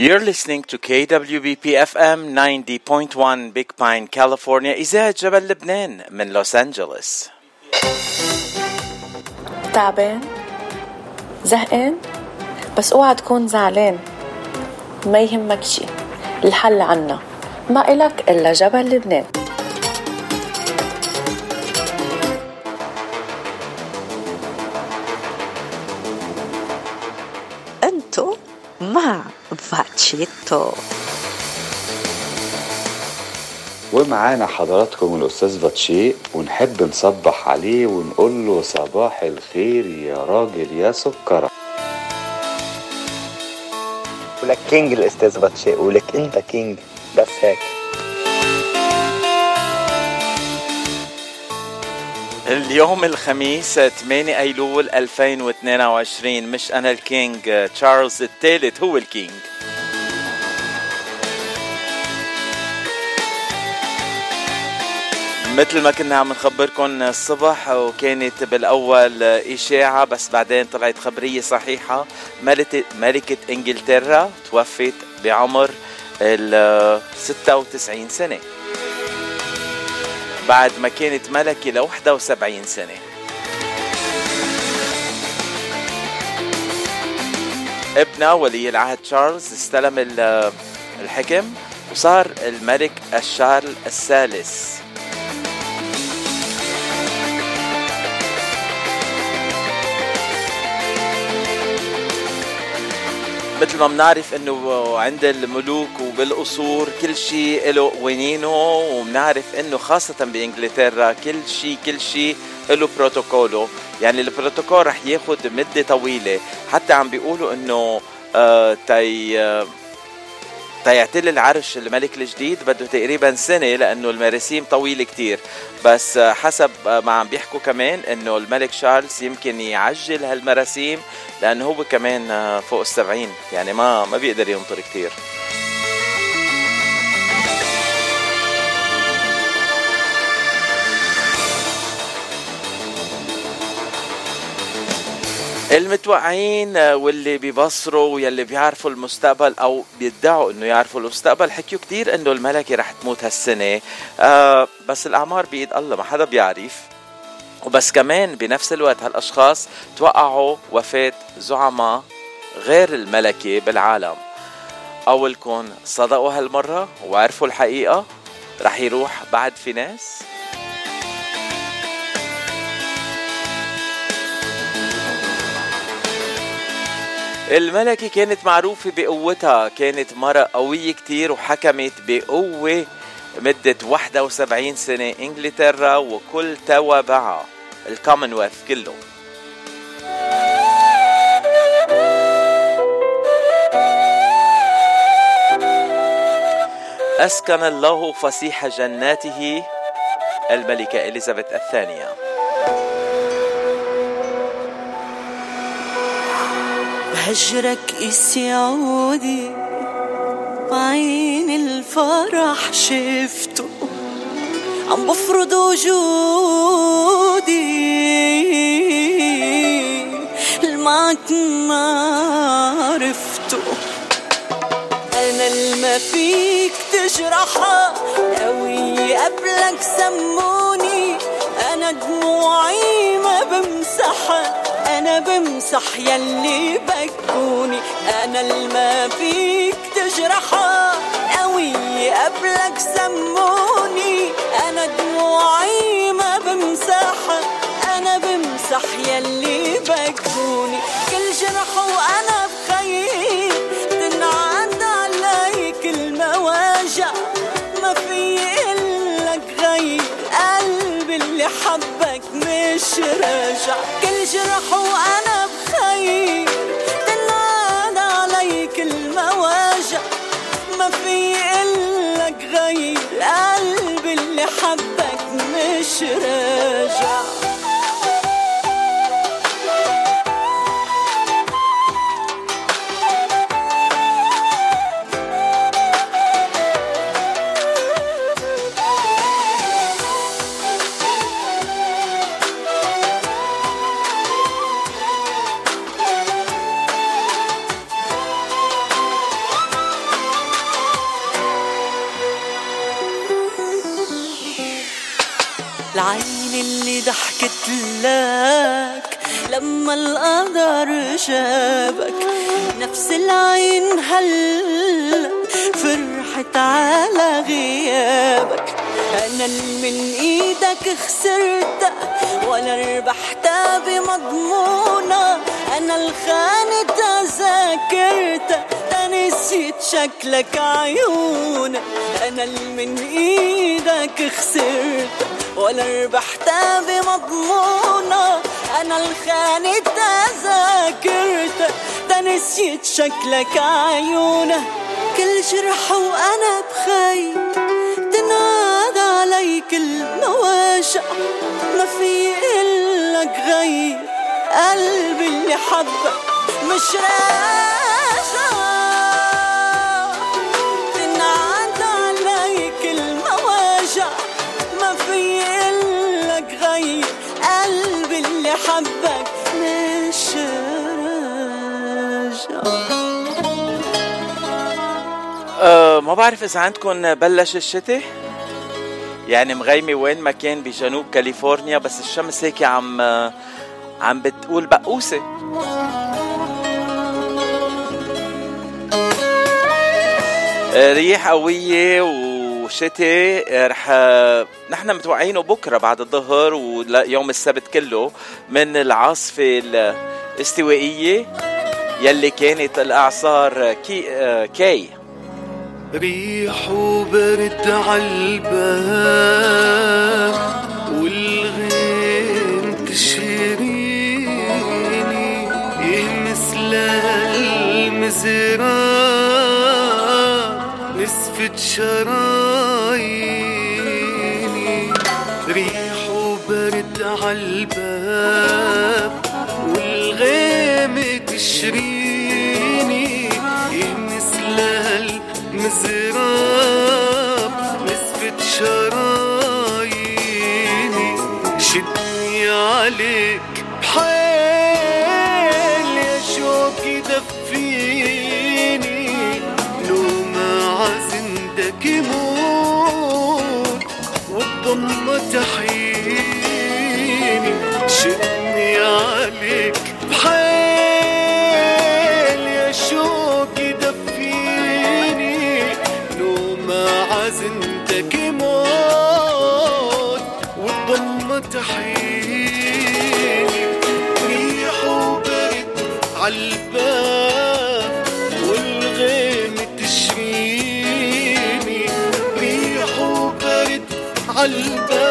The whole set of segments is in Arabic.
You're listening to KWBP FM 90.1 Big Pine, California. إذاعة جبل لبنان من لوس أنجلوس تعبان؟ زهقان؟ بس اوعى تكون زعلان. ما يهمك شي الحل عنا. ما إلك إلا جبل لبنان. فاتشيتو ومعانا حضراتكم الأستاذ باتشي ونحب نصبح عليه ونقول له صباح الخير يا راجل يا سكرة. ولك king الأستاذ باتشي ولك أنت king بس هيك. اليوم الخميس 8 أيلول 2022 مش أنا ال king تشارلز الثالث هو ال king. مثل ما كنا عم نخبركم الصبح وكانت بالأول إشاعة بس بعدين طلعت خبرية صحيحة. ملكه إنجلترا توفت بعمر ال 96 سنة. بعد ما كانت ملكة ل 71 سنة. ابنها ولي العهد تشارلز استلم الحكم وصار الملك الشارل الثالث. مثل ما بنعرف إنه عند الملوك وبالقصور كل شيء له قوانينه وبنعرف إنه خاصة بإنجلترا كل شيء كل شيء له بروتوكوله. يعني البروتوكول رح ياخد مدة طويلة. حتى عم بيقولوا إنه آه تي آه تيعتل العرش الملك الجديد. بده تقريبا سنة لأنه المراسيم طويلة كتير. بس حسب ما عم بيحكوا كمان أنه الملك شارلز يمكن يعجل هالمراسيم لأنه هو كمان فوق السبعين. يعني ما ما بيقدر ينطر كتير. المتوقعين واللي بيبصروا واللي بيعرفوا المستقبل أو بيدعوا إنه يعرفوا المستقبل حكيوا كتير إنه الملكة رح تموت هالسنة. آه بس الأعمار بإيد الله ما حدا بيعرف. وبس كمان بنفس الوقت هالأشخاص توقعوا وفاة زعماء غير الملكة بالعالم. اولكم صدقوا هالمرة وعرفوا الحقيقة رح يروح بعد في ناس. الملكة كانت معروفة بقوتها كانت مرة قوية كتير وحكمت بقوة مدة 71 سنة. إنجلترا وكل توابعها الكومنولث كله. أسكن الله فسيح جناته الملكة إليزابيث الثانية. هجرك اسي عودي بعين الفرح شفته. عم بفرض وجودي. معك ما عرفته. أنا الما فيك تجرحها قوي قبلك سموني. أنا دموعي ما بمسحها أنا بمسح يلي بكوني. أنا الما فيك تجرحها قوي قبلك سموني. أنا دموعي ما بمسحها. أنا بمسح يلي بكوني. كل جرح وأنا بخيل تنعاد علي كل مواجع. ما في إلك غير قلبي اللي حبك مش راجع كل جرح وأنا بخير. تنعاد علي كل مواجع ما في إلك غير قلبي اللي حبك مش راجع اللي ضحكت لك لما القدر جابك نفس العين هلا فرحت على غيابك. اللي من إيدك خسرت ولا ربحت بمضمونة. أنا الخانة ذاكرتك نسيت شكلك عيونك اللي من إيدك خسرت ولا ربحت بمضمونة أنا الخانة ذاكرتك نسيت شكلك عيونك كل جرح وأنا بخير تنادى علي كل مواجع ما في إلك غير قلبي اللي حبك مش راجع حبك مش راجع أه ما بعرف إذا عندكم بلش الشتاء؟ يعني مغيمة وين ما كان بجنوب كاليفورنيا بس الشمس هيك عم عم بتقول بقوسة. أه، ريح قوية وشتاء أه، رح نحن متوقعينه بكرة بعد الظهر ويوم السبت كله من العاصفة الاستوائية يلي كانت الإعصار كي, كي. ريح وبرد عالباب والغيم تشريني يهمس للمزراب نسفة شراييني. ريح وبرد عالباب والغيم تشريني يهمس للمزراب مزراب نسبة شراييني. شدني عليك بحيل يا شوق يدفيني يموت والضمة تحييني. شدني عالباب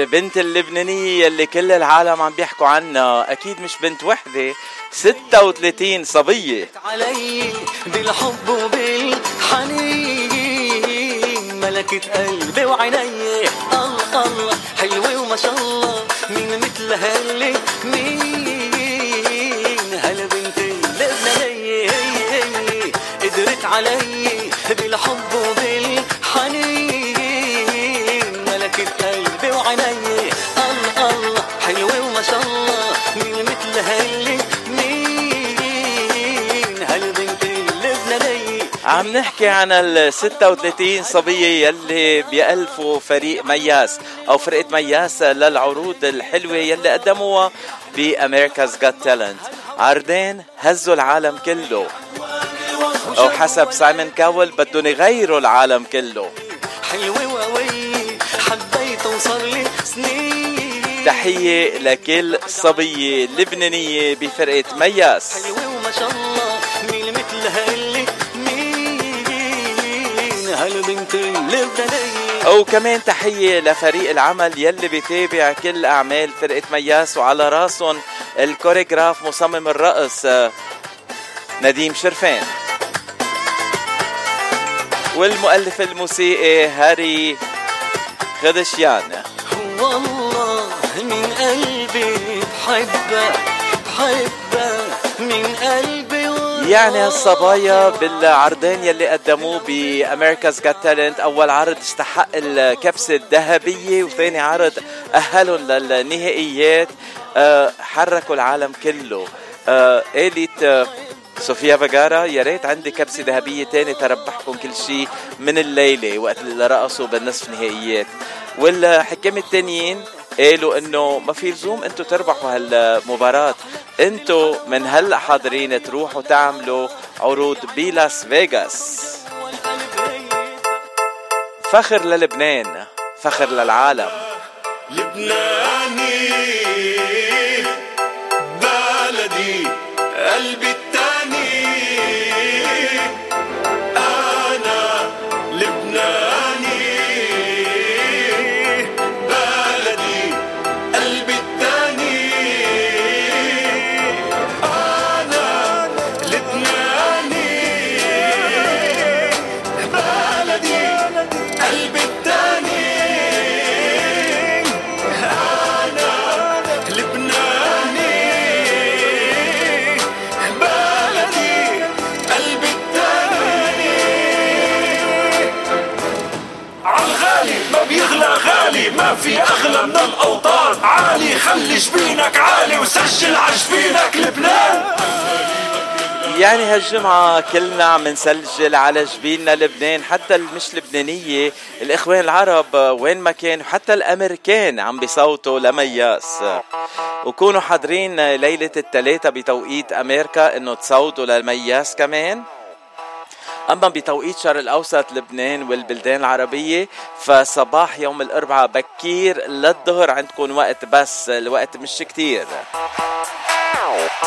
البنت اللبنانية اللي كل العالم عم بيحكوا عنها. أكيد مش بنت وحدة 36 صبية. علي بالحب وبالحنين ملكة قلبي وعيني الله الله حلوة وما شاء الله مين مثل هاللي مين هالبنت اللبنانية عم نحكي عن ال 36 صبية يلي بيألفوا فريق مياس أو فرقة مياس للعروض الحلوة يلي قدموها بأمريكا's Got Talent. عرضين هزوا العالم كله. أو حسب سايمون كاول بدهم يغيروا العالم كله. حلوة وقوية حبيت وصار لي سنين. تحية لكل صبية لبنانية بفرقة مياس. حلوة وما شاء الله مين مثل هاللي مين؟ هالبنت اللبنانية وكمان تحية لفريق العمل يلي بيتابع كل أعمال فرقة مياس وعلى راسهم الكوريغراف مصمم الرقص نديم شرفان. والمؤلف الموسيقي هاري خدشيان والله بحبك بحبك من قلبي يعني هالصبايا بالعرضين يلي قدموه بأمريكا's Got Talent أول عرض استحق الكبسة الذهبية وثاني عرض أهلهم للنهائيات. آه، حركوا العالم كله. آه، قالت آه، صوفيا فاجارا يا ريت عندي كبسة ذهبية تاني تربحكم كل شيء من الليلة وقت اللي رقصوا بالنصف نهائيات. والحكام التانيين قالوا إنه ما في لزوم أنتم تربحوا هالمباراة. أنتم من هلأ حاضرين تروحوا تعملوا عروض بلاس فيغاس. فخر للبنان فخر للعالم. لبناني. عالي خلي جبينك عالي وسجل عجبينك لبنان. يعني هالجمعة كلنا عم نسجل على جبيننا لبنان حتى المش لبنانية الإخوان العرب وين ما كانوا حتى الأمريكان عم بيصوتوا لمياس وكونوا حاضرين ليلة الثلاثة بتوقيت أمريكا إنه تصوتوا لمياس كمان. أما بتوقيت شرق الأوسط لبنان والبلدان العربية فصباح يوم الأربعاء بكير للظهر عندكم وقت بس الوقت مش كتير.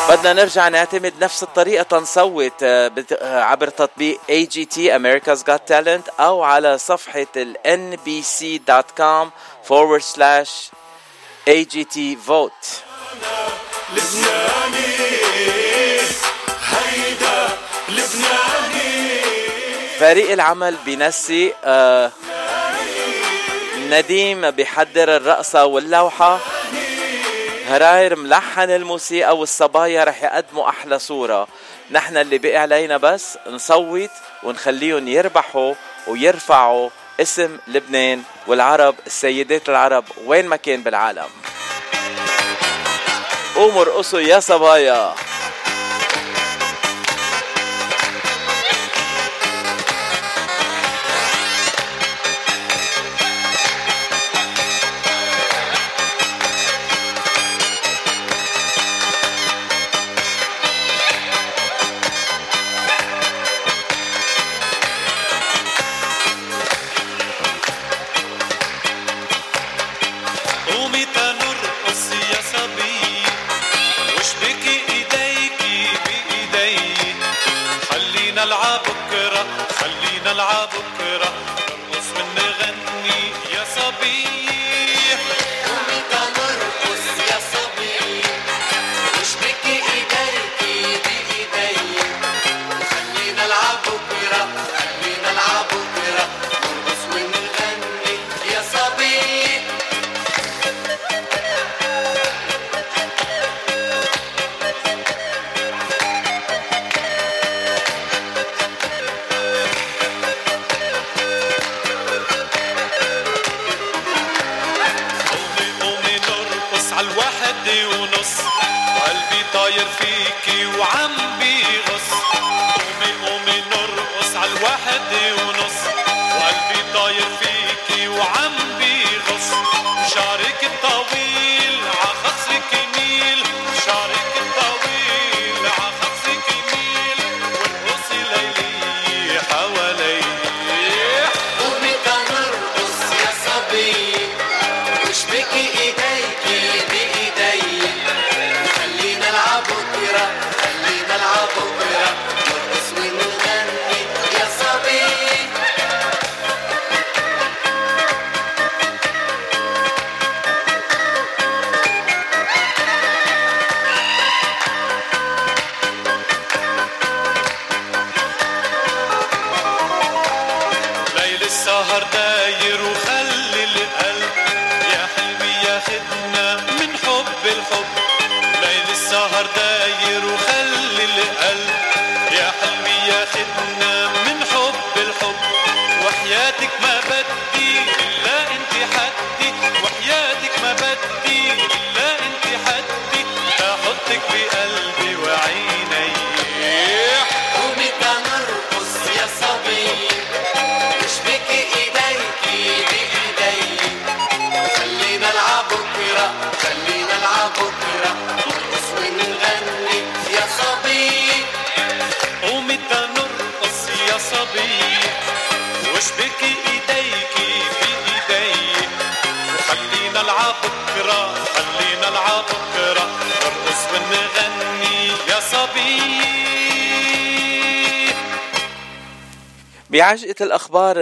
بدنا نرجع نعتمد نفس الطريقة تنصوت آه، آه، عبر تطبيق AGT America's Got Talent أو على صفحة ال nbc.com forward slash AGT vote. لبناني هيدا لبناني. فريق العمل بنسي آه نديم بيحضر الرقصة واللوحة. هراير ملحن الموسيقى والصبايا رح يقدموا أحلى صورة. نحن اللي بقي علينا بس نصوت ونخليهم يربحوا ويرفعوا اسم لبنان والعرب السيدات العرب وين ما كان بالعالم. قوموا ارقصوا يا صبايا.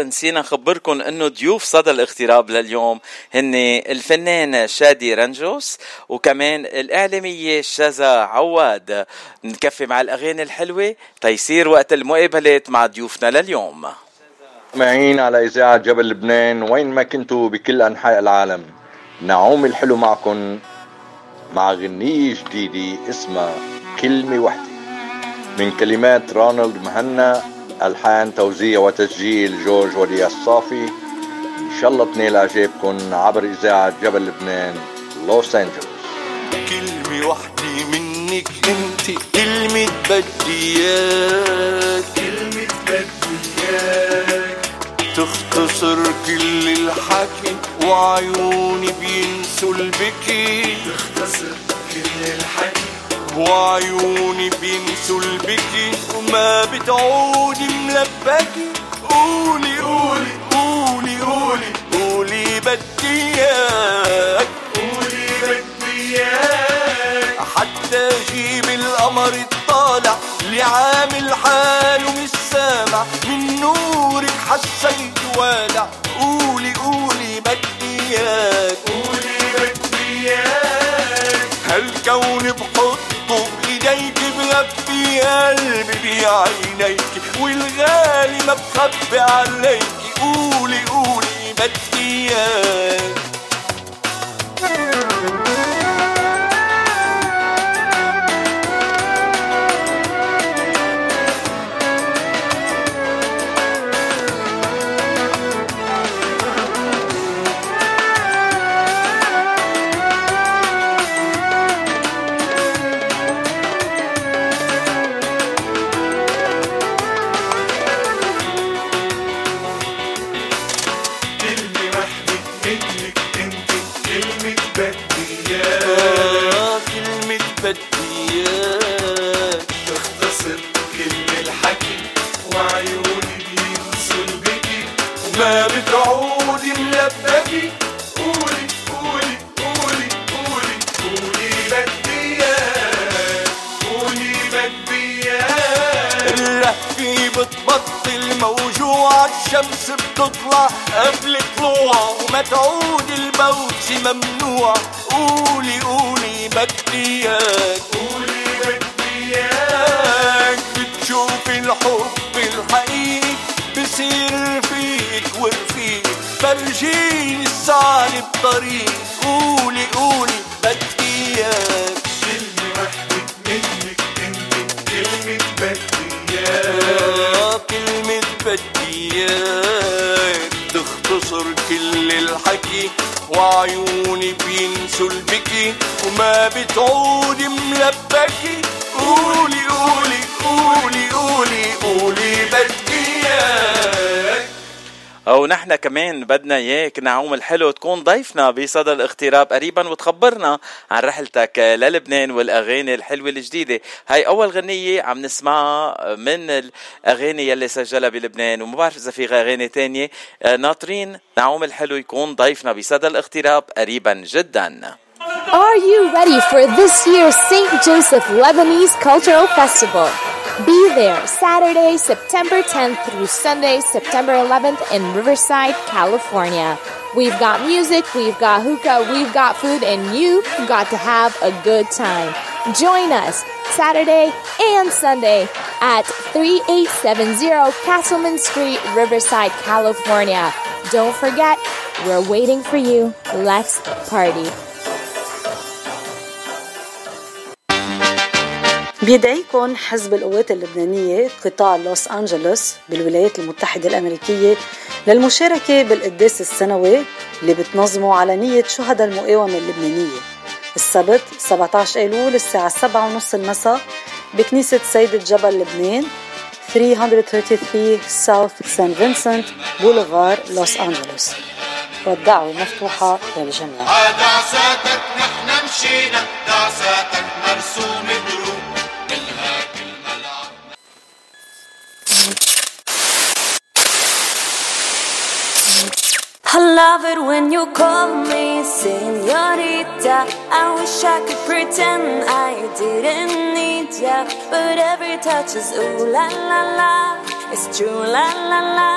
نسينا نخبركم أنه ضيوف صدى الاغتراب لليوم هن الفنان شادي رنجوس وكمان الإعلامية شذا عواد. نكفي مع الأغاني الحلوة تيصير وقت المقابلات مع ضيوفنا لليوم. معين على إذاعة جبل لبنان وين ما كنتوا بكل أنحاء العالم. نعوم الحلو معكم مع غنية جديدة اسمها كلمة وحدة. من كلمات رونالد مهنا ألحان توزيع وتسجيل جورج ولي الصافي. إن شاء الله تنال إعجابكم عبر إذاعة جبل لبنان لوس أنجلوس. كلمة وحدة منك أنت كلمة بديات كلمة بديات تختصر كل الحكي وعيوني بينسوا البكي. تختصر كل الحكي وعيوني بينسوا البكي وما بتعودي ملبكي. قولي قولي قولي قولي قولي بدي إياك. قولي بدي إياك. حتى أجيب القمر الطالع اللي عامل حاله مش سامع. من نورك حسيت والع قلبي بعينيك والغالي ما بخبي عليك. قولي قولي بدي اياك بتطلع قبل طلوع وما تعود الموت ممنوع. قولي قولي بدي اياك قولي بدي اياك بتشوفي الحب الحقيقي بصير فيك ورفيق فرجيني السعي بطريق قولي قولي تختصر كل الحكي وعيوني بينسوا البكي بكي وما بتعودي ملبكي. قولي قولي قولي قولي قولي. ونحن كمان بدنا إياك نعوم الحلو تكون ضيفنا بصدى الاغتراب قريبا وتخبرنا عن رحلتك للبنان والأغاني الحلوة الجديدة هاي أول غنية عم نسمعها من الأغاني يلي سجلها بلبنان وما بعرف إذا في أغاني تانية ناطرين نعوم الحلو يكون ضيفنا بصدى الاغتراب قريبا جدا Are you ready for this year's St. Joseph Lebanese Cultural Festival? Be there Saturday, September 10th through Sunday, September 11th in Riverside, California. We've got music, we've got hookah, we've got food, and you've got to have a good time. Join us Saturday and Sunday at 3870 Castleman Street, Riverside, California. Don't forget, we're waiting for you. Let's party. بيدعيكم حزب القوات اللبنانية قطاع لوس أنجلوس بالولايات المتحدة الأمريكية للمشاركة بالقداس السنوي اللي بتنظمه على نية شهداء المقاومة اللبنانية. السبت 17 أيلول الساعة 7:30 المساء بكنيسة سيدة جبل لبنان 333 South San Vicente Boulevard لوس أنجلوس. والدعوة مفتوحة للجميع. دعساتك نحن مشينا دعساتك مرسومة دروب I love it when you call me senorita. I wish I could pretend I didn't need ya. But every touch is ooh la la la. It's true la la la.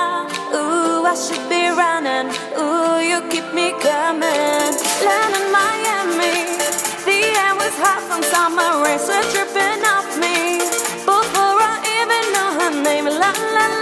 Ooh, I should be running. Ooh, you keep me coming. Land in Miami. The air was hot from summer rain, sweat dripping off me. Before I even know her name, la la la.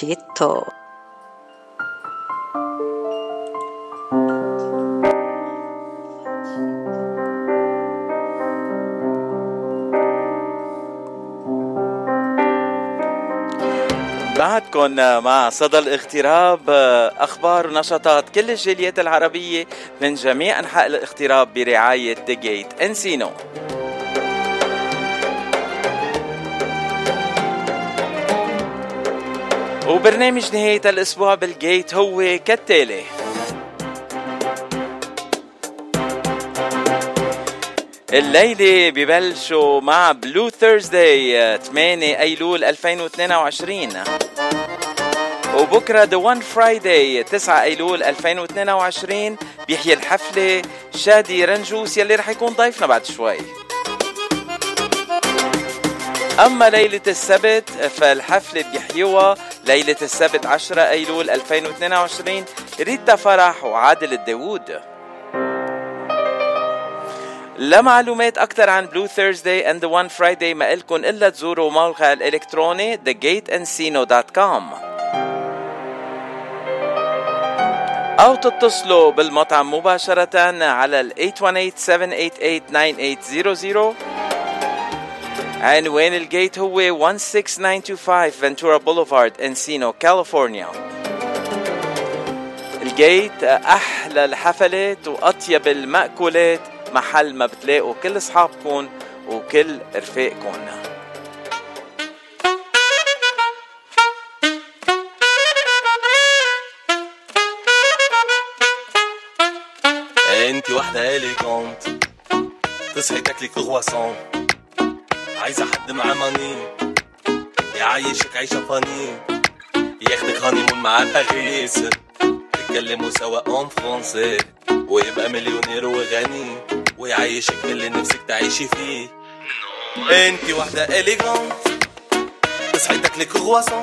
فاتشيتو بعدكم مع صدى الاغتراب أخبار ونشاطات كل الجاليات العربية من جميع أنحاء الاغتراب برعاية The Gate Encino. وبرنامج نهاية الأسبوع بال Gate هو كالتالي. الليلة ببلشوا مع Blue Thursday 8 أيلول 2022 وبكرة The One Friday 9 أيلول 2022 بيحيي الحفلة شادي رنجوس يلي رح يكون ضيفنا بعد شوي. أما ليلة السبت فالحفلة بيحيوها ليلة السبت 10 أيلول 2022 ريتا فرح وعادل الداوود. لمعلومات أكثر عن Blue Thursday and One Friday ما إلكن إلا تزوروا موقع الإلكتروني thegateencino.com أو تتصلوا بالمطعم مباشرة على ال 818 788 9800 And ال Gate هو 16925 Ventura Boulevard Encino كاليفورنيا ال Gate eh, أحلى الحفلات وأطيب المأكولات. محل ما بتلاقوا كل أصحابكم وكل رفاقكم. انت الي elegant تصحي تاكلي كرواسون عايزة حد معاه money يعيشك عيشة funny ياخدك honeymoon معاه باريس تتكلموا سوا en français ويبقى مليونير وغني. ويعيشك اللي نفسك تعيشي فيه. انت واحدة elegant تصحي تاكلي كرواسون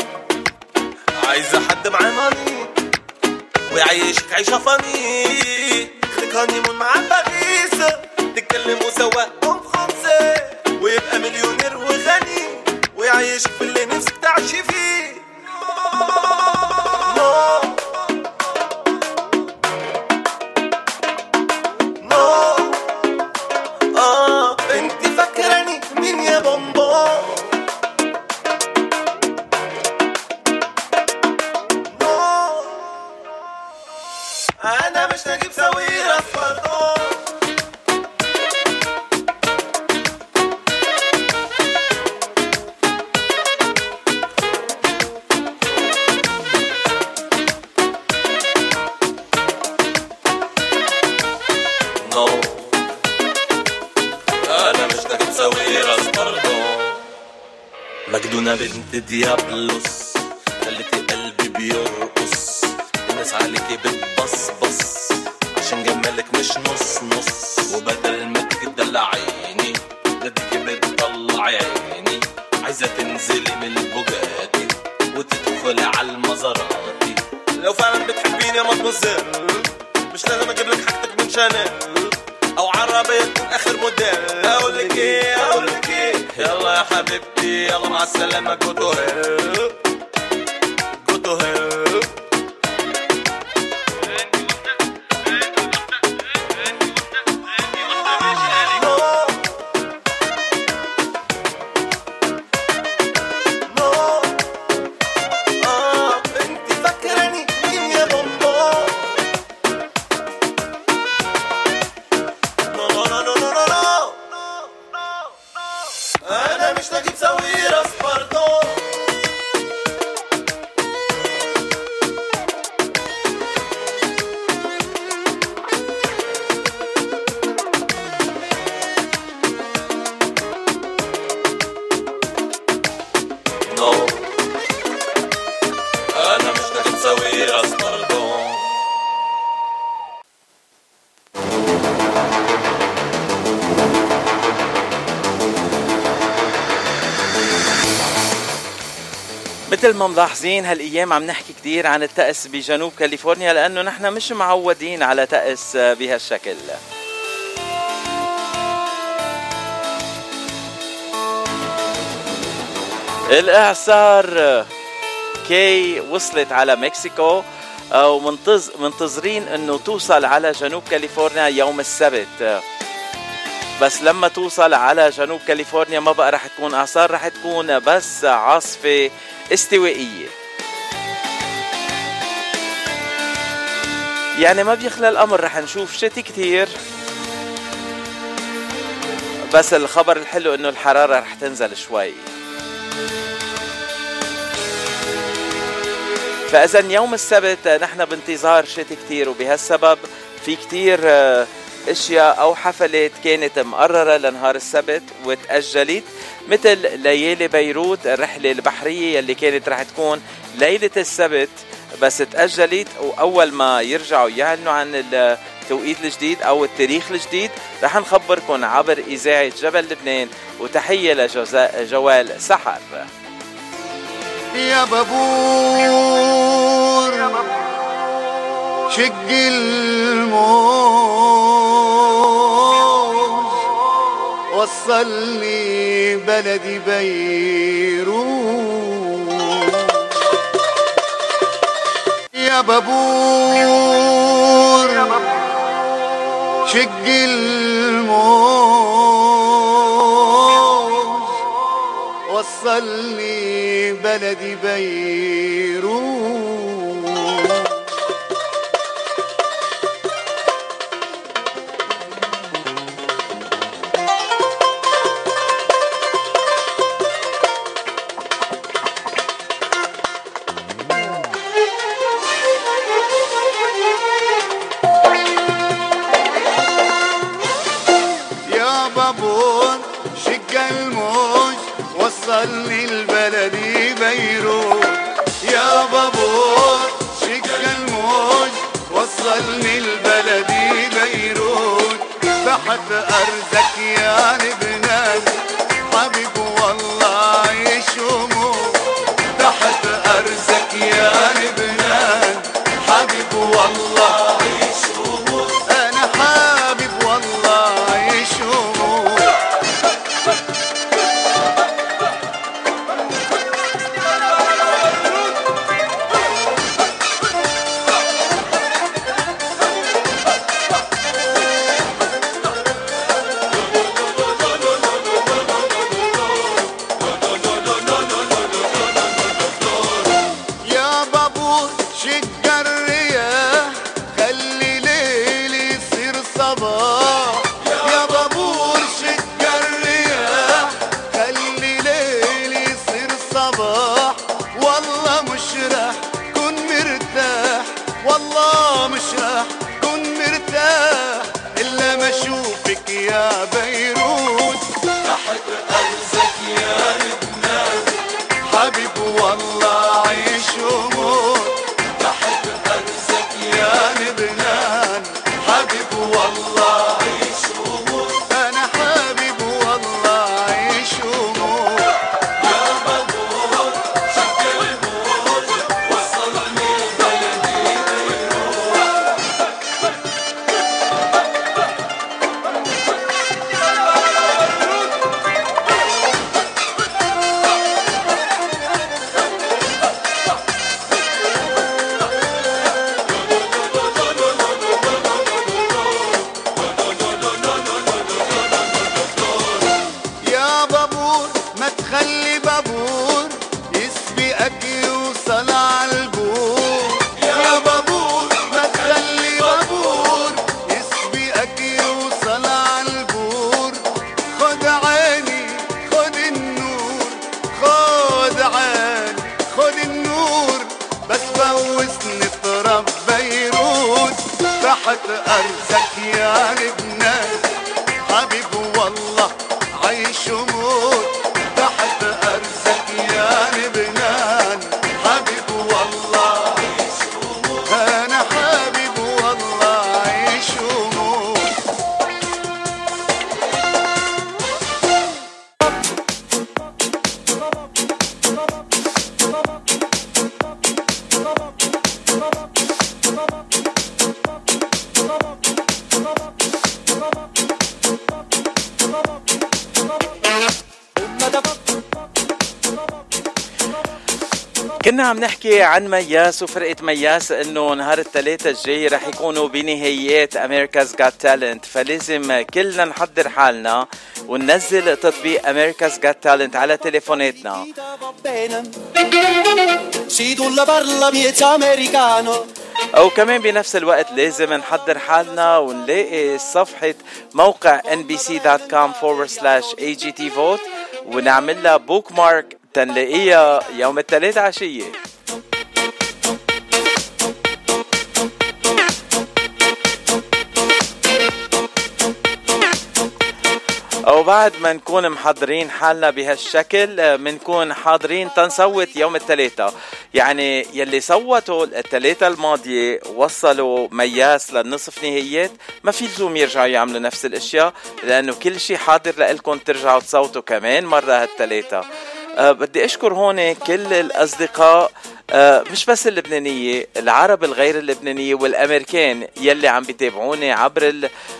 عايزة حد معاه money ويعيشك عيشة funny ياخدك honeymoon معاه باريس تتكلموا سوا en français ويبقى مليونير وغني ويعيشك اللي نفسك تعيشي فيه. ديابلوس خليتي قلبي بيرقص. الناس عليكي بتبصبص عشان جمالك مش نص نص. وبدل ما تدلع عيني بدك بتطلع عيني. عايزة تنزلي من البوجاتي وتدخلي على المزاراتي. لو فعلا بتحبيني يا مدمزيل مش لازم أجيب لك حاجتك من شانيل. أو عربية تكون آخر موديل. أقول لك إيه أقول لك إيه. يلا يا حبيبتي يلا مع السلامة كنت مثل ما ملاحظين هالأيام عم نحكي كثير عن الطقس بجنوب كاليفورنيا لأنه نحن مش معودين على طقس بهالشكل. الإعصار Kay وصلت على مكسيكو آه، ومنتظرين إنه توصل على جنوب كاليفورنيا يوم السبت. بس لما توصل على جنوب كاليفورنيا ما بقى رح تكون اعصار رح تكون بس عاصفة استوائية. يعني ما بيخلى الأمر رح نشوف شتي كتير. بس الخبر الحلو إنه الحرارة رح تنزل شوي. فاذا يوم السبت نحن بانتظار شتي كتير وبهالسبب في كتير آه، أشياء أو حفلات كانت مقررة لنهار السبت وتأجلت مثل ليالي بيروت الرحلة البحرية يلي كانت رح تكون ليلة السبت بس تأجلت وأول ما يرجعوا يعلنوا عن التوقيت الجديد أو التاريخ الجديد رح نخبركم عبر إذاعة جبل لبنان وتحية لجوال سحر يا بابور, يا بابور. شق الموج وصلني بلدي بيروت. يا بابور شق الموج وصلني بلدي بيروت. وصلني البلدي بيروت. يا بابور شق الموج. وصلني البلدي بيروت. تحت أرزك يا لبنان حبيب والله يشوموك تحت أرزك يا لبنان حبيب والله يشوموك عن مياس وفرقة مياس إنه نهار الثلاثاء الجاي رح يكونوا بنهائيات أمريكا's Got Talent فلازم كلنا نحضر حالنا وننزل تطبيق أمريكا's Got Talent على تليفوناتنا. أو كمان بنفس الوقت لازم نحضر حالنا ونلاقي صفحة موقع nbc.com forward slash AGT vote ونعمل لها بوك مارك تنلاقيها يوم الثلاث عشية. أو بعد ما نكون محضرين حالنا بهالشكل بنكون حاضرين تنصوت يوم الثلاثاء يعني يلي صوتوا الثلاثاء الماضية وصلوا مياس للنصف نهائيات ما في لزوم يرجعوا يعملوا نفس الأشياء لأنه كل شيء حاضر لكم ترجعوا تصوتوا كمان مرة هالثلاثاء أه بدي أشكر هون كل الأصدقاء آه، مش بس اللبنانية العرب الغير اللبنانية والأمريكان يلي عم بيتابعوني عبر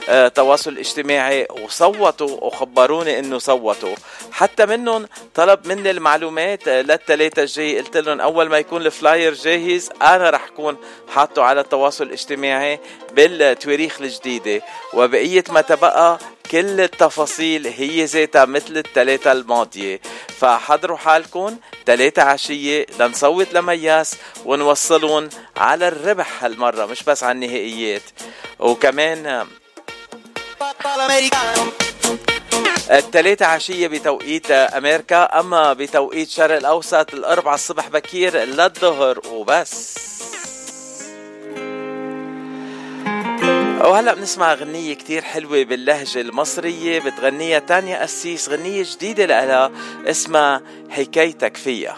التواصل الاجتماعي وصوتوا وخبروني إنه صوتوا. حتى منهم طلب مني المعلومات للثلاثة الجاي قلت لهم أول ما يكون الفلاير جاهز أنا رح أكون حاطه على التواصل الاجتماعي بالتواريخ الجديدة. وبقية ما تبقى كل التفاصيل هي ذاتها مثل الثلاثة الماضية. فحضروا حالكم ثلاثة عشية لنصوت لمياس ونوصلهم على الربح هالمرة مش بس على النهائيات. وكمان الثلاثة عشية بتوقيت أمريكا أما بتوقيت شرق الأوسط الأربعة الصبح بكير للظهر وبس. وهلا بنسمع غنية كتير حلوة باللهجة المصرية بتغنيها تانيا أسيس غنية جديدة لها اسمها حكايتك فيها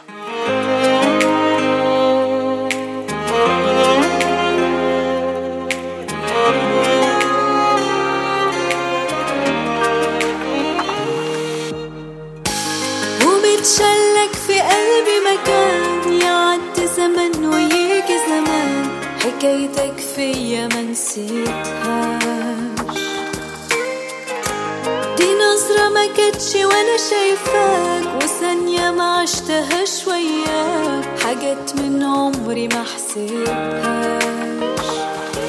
يعدي زمن ويجي زمان حكايتك فيا ما نسيتهاش. دي نظرة ما كانتش وأنا شايفاك وثانية ما عشتهاش وياك. حاجات من عمري ما حسيتهاش.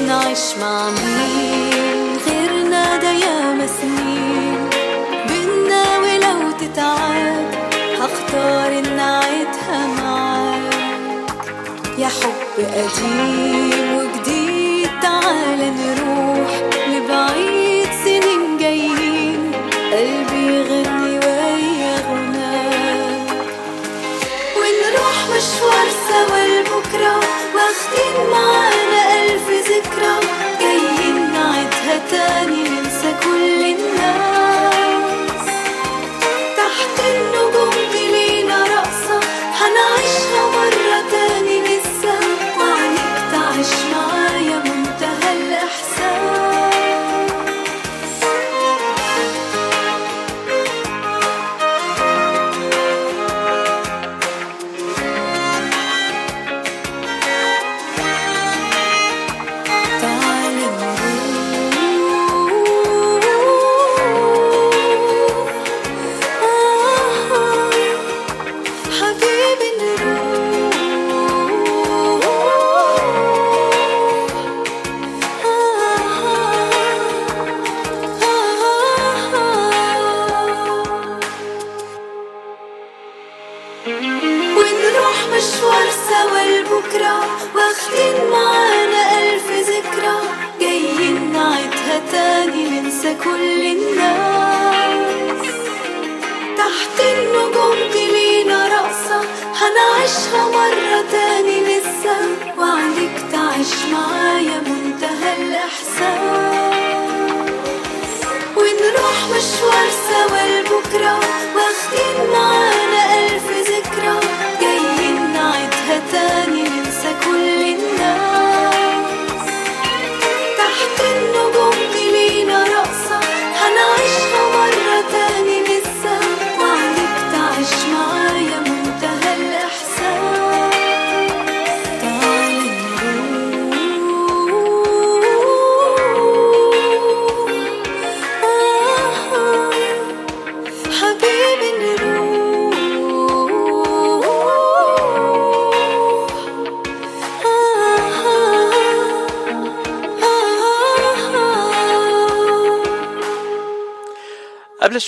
نعيش مع مين؟ غيرنا ده ياما سنين. بينا ولو تتعاد هختار ان أعيدها معاك. يا حب قديم وجديد تعال نروح لبعيد سنين جايين. قلبي يغني ويا غناك ونروح مشوار سوا لبكرة واخدين معانا ألف ذكرى. جايين نعيدها تاني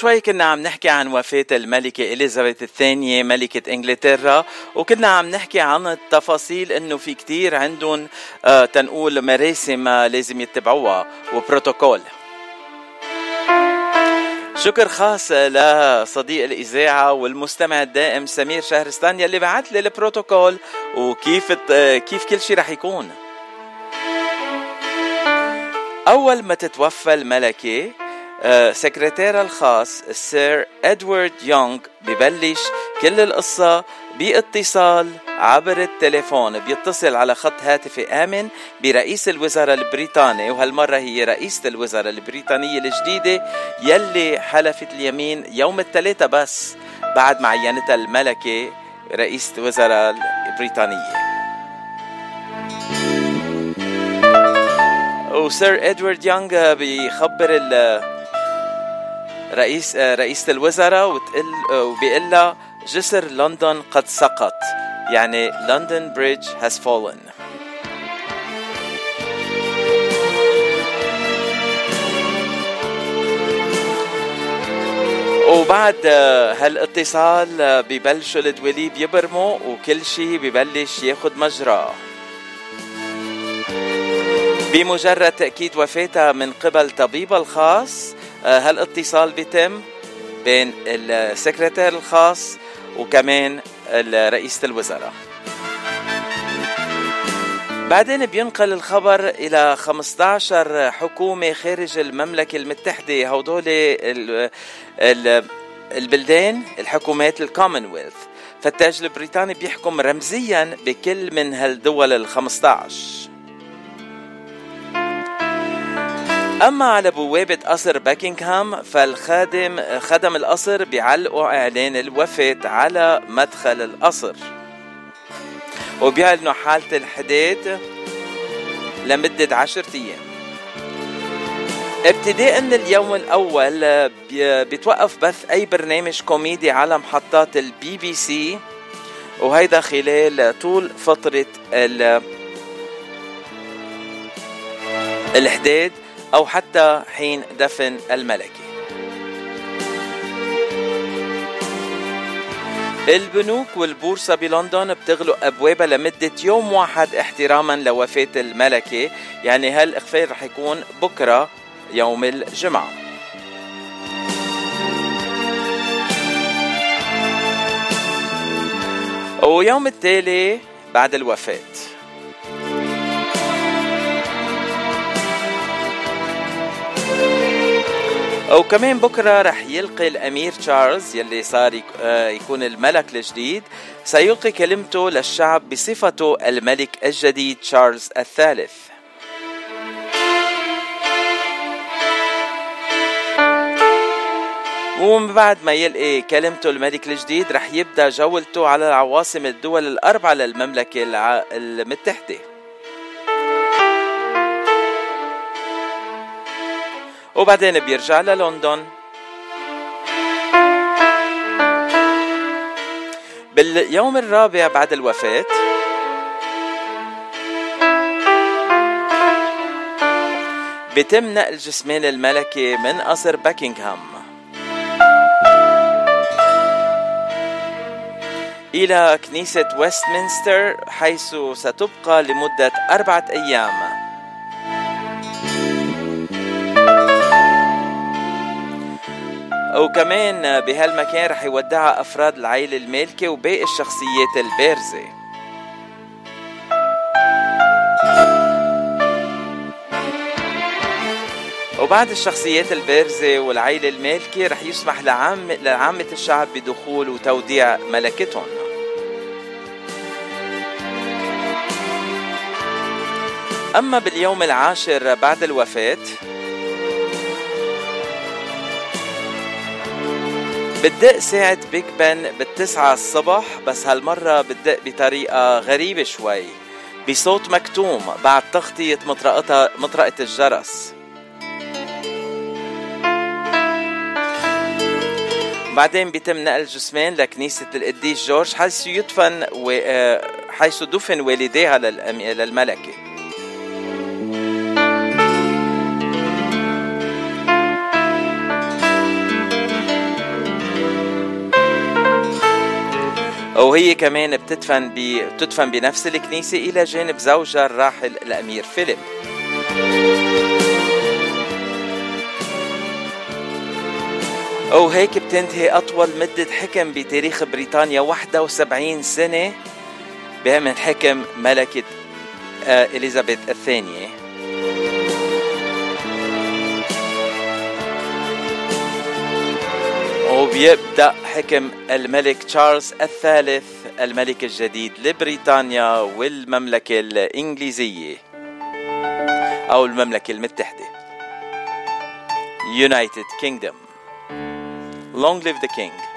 شوي كنا عم نحكي عن وفاة الملكة إليزابيث الثانية ملكة إنجلترا وكنا عم نحكي عن التفاصيل إنه في كتير عندهم آه تنقول مراسم لازم يتبعوها وبروتوكول. شكر خاص لصديق الإذاعة والمستمع الدائم سمير شهرستان يلي بعت لي البروتوكول وكيف كيف كل شيء رح يكون. أول ما تتوفى الملكة آه، سكرتيرها الخاص السير إدوارد يونغ ببلش كل القصة باتصال عبر التليفون. بيتصل على خط هاتفي آمن برئيس الوزراء البريطاني وهالمرة هي رئيسة الوزراء البريطانية الجديدة يلي حلفت اليمين يوم الثلاثاء بس بعد معينتها الملكة رئيسة الوزراء البريطانية. وسير إدوارد يونغ بيخبر رئيس رئيسة الوزراء وتقل وبيقول لها جسر لندن قد سقط. يعني لندن بريدج has fallen. وبعد هالاتصال ببلشوا الدواليب يبرموا وكل شيء ببلش ياخد مجراه بمجرد تأكيد وفاتها من قبل طبيبها الخاص هالاتصال بيتم بين السكرتير الخاص وكمان رئيسة الوزراء. بعدين بينقل الخبر إلى 15 حكومة خارج المملكة المتحدة. هودول البلدان الحكومات الكومنولث فالتاج البريطاني بيحكم رمزيا بكل من هالدول ال 15 أما على بوابة قصر باكنغهام فالخادم خدم القصر بيعلقوا إعلان الوفاة على مدخل القصر. وبيعلنوا حالة الحداد لمدة عشرة أيام. ابتداء من اليوم الأول بيتوقف بث أي برنامج كوميدي على محطات البي بي سي وهيدا خلال طول فترة الحداد أو حتى حين دفن الملكي البنوك والبورصة بلندن بتغلق أبوابها لمدة يوم واحد احتراما لوفاة الملكة يعني هالإخفاء رح يكون بكرة يوم الجمعة؟ ويوم التالي بعد الوفاة. وكمان بكرة رح يلقي الأمير تشارلز يلي صار آه، يكون الملك الجديد. سيلقي كلمته للشعب بصفته الملك الجديد تشارلز الثالث. ومن بعد ما يلقي كلمته الملك الجديد رح يبدأ جولته على عواصم الدول الأربعة للمملكة المتحدة. وبعدين بيرجع للندن. باليوم الرابع بعد الوفاة بيتم نقل جسمان الملكة من قصر باكنغهام إلى كنيسة ويستمنستر حيث ستبقى لمدة أربعة أيام. وكمان بهالمكان رح يودعها أفراد العائلة المالكة وباقي الشخصيات البارزة. وبعد الشخصيات البارزة والعائلة المالكة رح يسمح لعام لعامة الشعب بدخول وتوديع ملكتهم. أما باليوم العاشر بعد الوفاة بتدق ساعة بيج بن بالتسعة الصبح بس هالمرة بتدق بطريقة غريبة شوي. بصوت مكتوم بعد تغطية مطرقة مطرقة الجرس. بعدين بيتم نقل جثمان لكنيسة القديس جورج حيث يدفن و... آه، حيث دفن والديها للملكة. وهي كمان بتدفن بتدفن بنفس الكنيسة إلى جانب زوجها الراحل الأمير فيليب. وهيك بتنتهي أطول مدة حكم بتاريخ بريطانيا 71 سنة من حكم ملكة آه، إليزابيث الثانية. وبيبدأ حكم الملك تشارلز الثالث الملك الجديد لبريطانيا والمملكة الإنجليزية أو المملكة المتحدة. United Kingdom. Long live the King.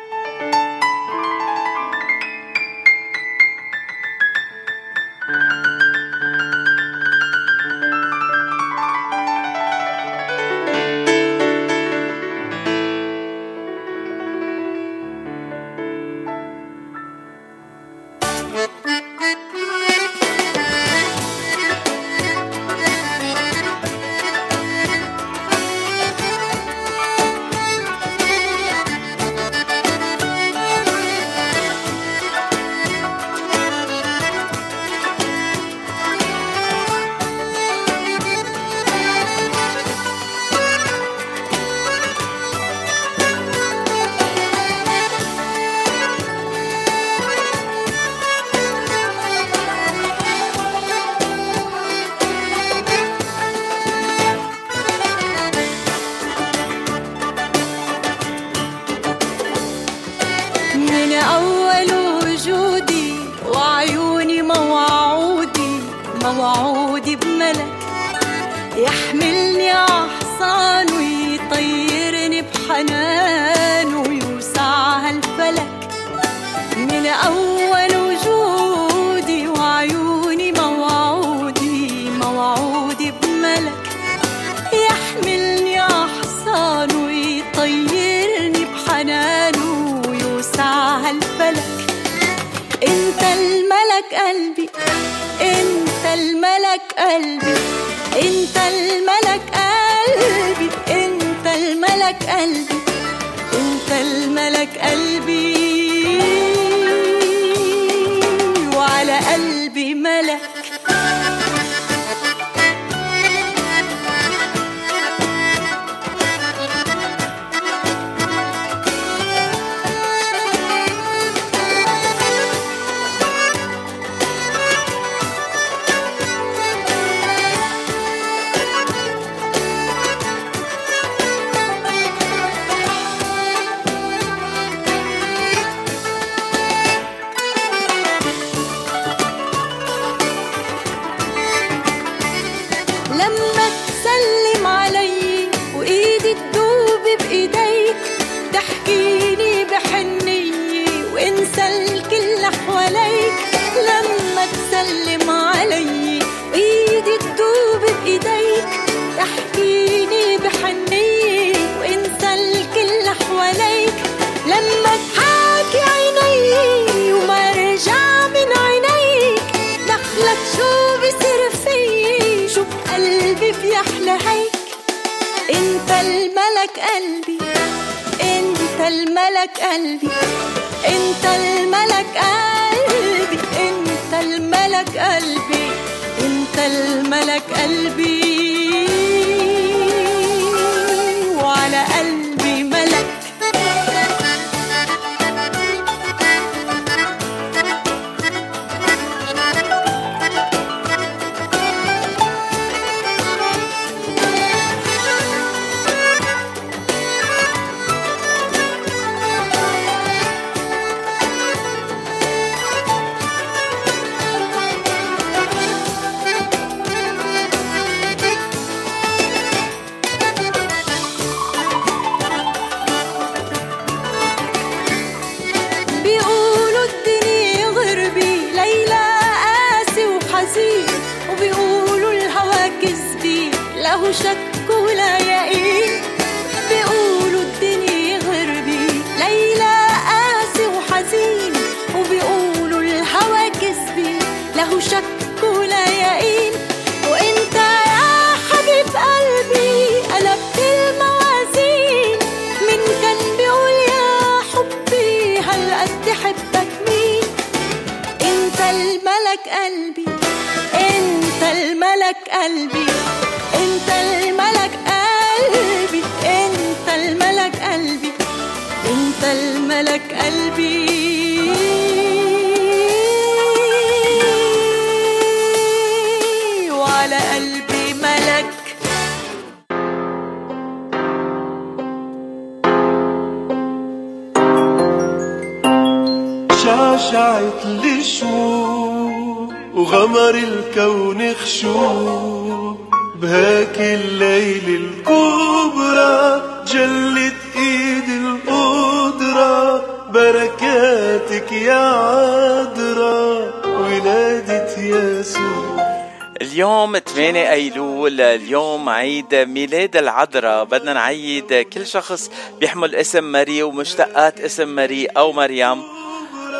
نعيد ميلاد العذراء. بدنا نعيد كل شخص بيحمل اسم ماري ومشتقات اسم ماري أو مريم.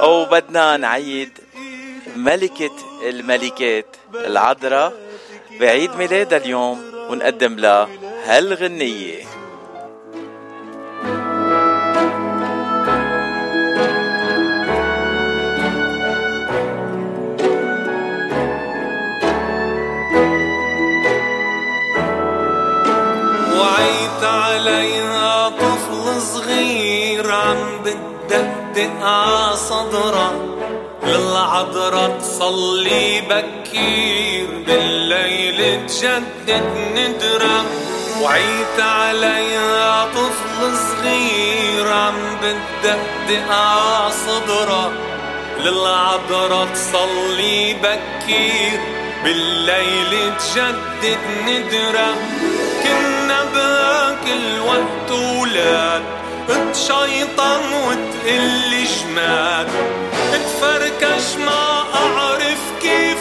أو بدنا نعيد ملكة الملكات العذراء بعيد ميلادها اليوم ونقدم لها هالغنية. صدره العذراء تصلي بكير بالليل تجدد ندرة وعيت عليها طفل صغير عم بتدقدق ع صدرة للعذراء تصلي بكير بالليل تجدد ندرة كنا باكل وقت ولاد تشيطن وتقل جماد تفركش ما أعرف كيف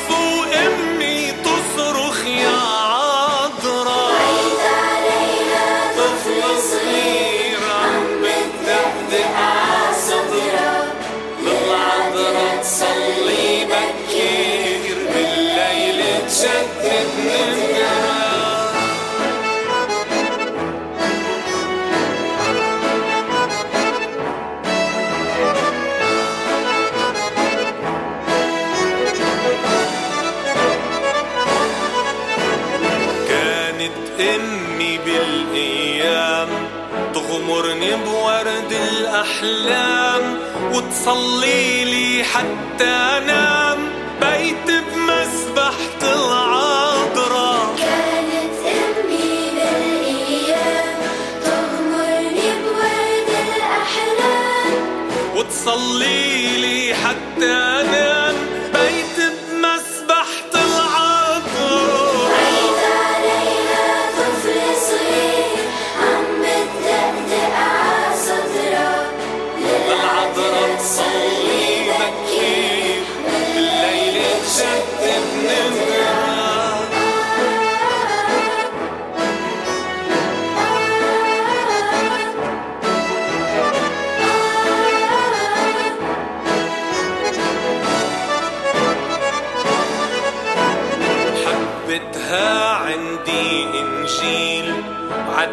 الاحلام وتصلي لي حتى أنام. بيت بمسبحة العذراء كانت أمي بالأيام تغمرني بورد الأحلام. وتصلي لي حتى أنام.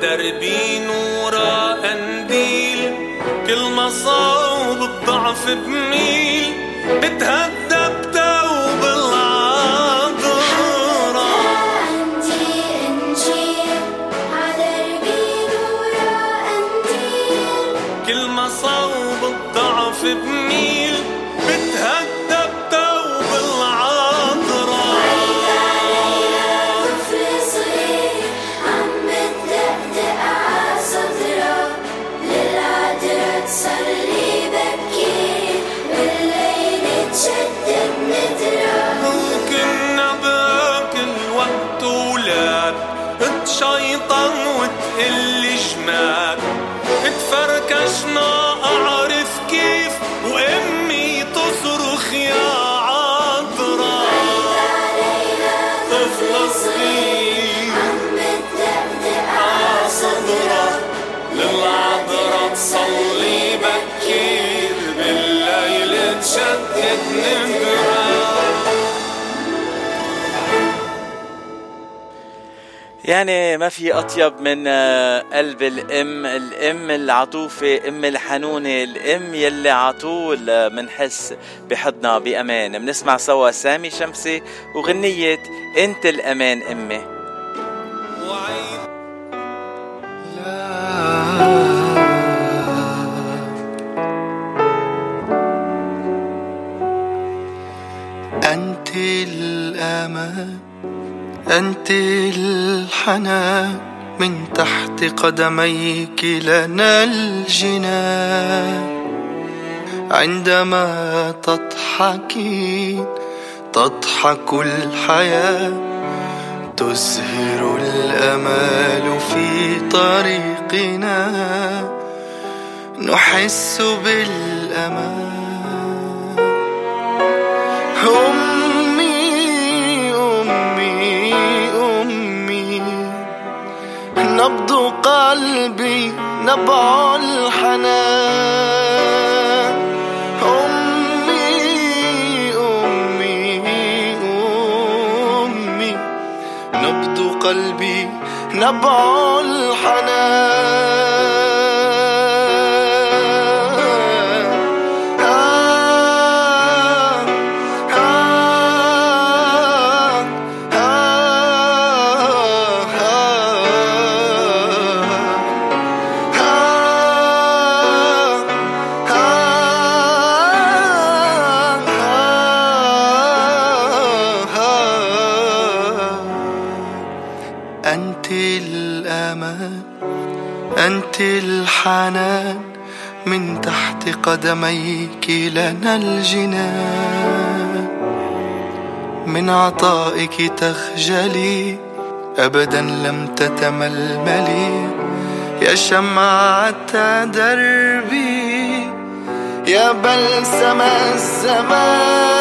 عدربي نورا قنديل كل ما صوب الضعف بميل بتهدى تفركشنا أعرف كيف وأمي تصرخ يا عذرا طفل صغير. عصدرة للعذرة تصلي بكير. بالليل تشتت ندرة يعني ما في أطيب من آه، قلب الأم الأم العطوفة أم الحنونة الأم يلي عطول آه، منحس بحضنا بأمان. بنسمع سوا سامي شمسي وغنية أنت الأمان أمي. أنت الأمان أنت الحنان من تحت قدميك لنا الجنان عندما تضحكين تضحك الحياة تزهر الأمال في طريقنا. نحس بالأمان. قلبي نبع الحنان. أمي أمي أمي. نبض قلبي نبع الحنان الحنان من تحت قدميك لنا الجنان. من عطائك تخجلي أبدا لم تتململي. يا شمعة دربي يا بلسم الزمان.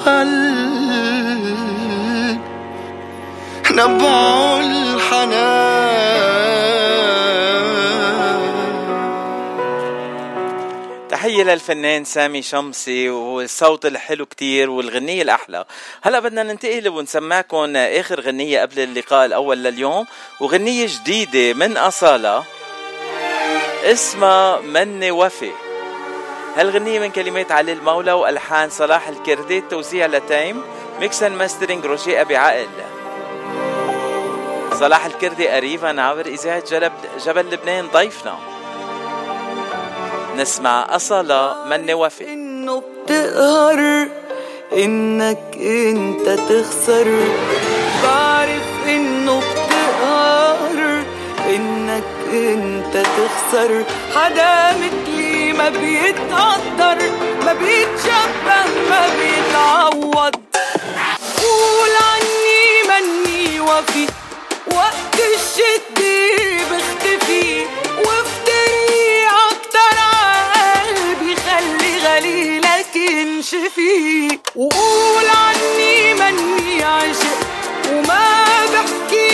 نبض قلب نبع الحنان. تحية للفنان سامي شمسي والصوت الحلو كتير والغنية الأحلى. هلا بدنا ننتقل ونسمعكم آخر غنية قبل اللقاء الأول لليوم وغنية جديدة من أصالة. اسمها مني وفي. هالغنية من كلمات علي المولى وألحان صلاح الكردي توزيع لتايم mix and mastering روجي أبي عقل صلاح الكردي قريبا عبر إذاعة جلب جبل لبنان ضيفنا. نسمع أصالة مني وفي إنه بتقهر إنك إنت تخسر. بعرف إنه بتقهر إنك إنت تخسر. حدا مثلي ما بيتقدر ما بيتشبه ما بيتعوض. قول عني مني وفي وقت الشدة بختفي وافتري أكتر عقلبي خلي غليلك ينشفي وقول عني مني عشق وما بحكي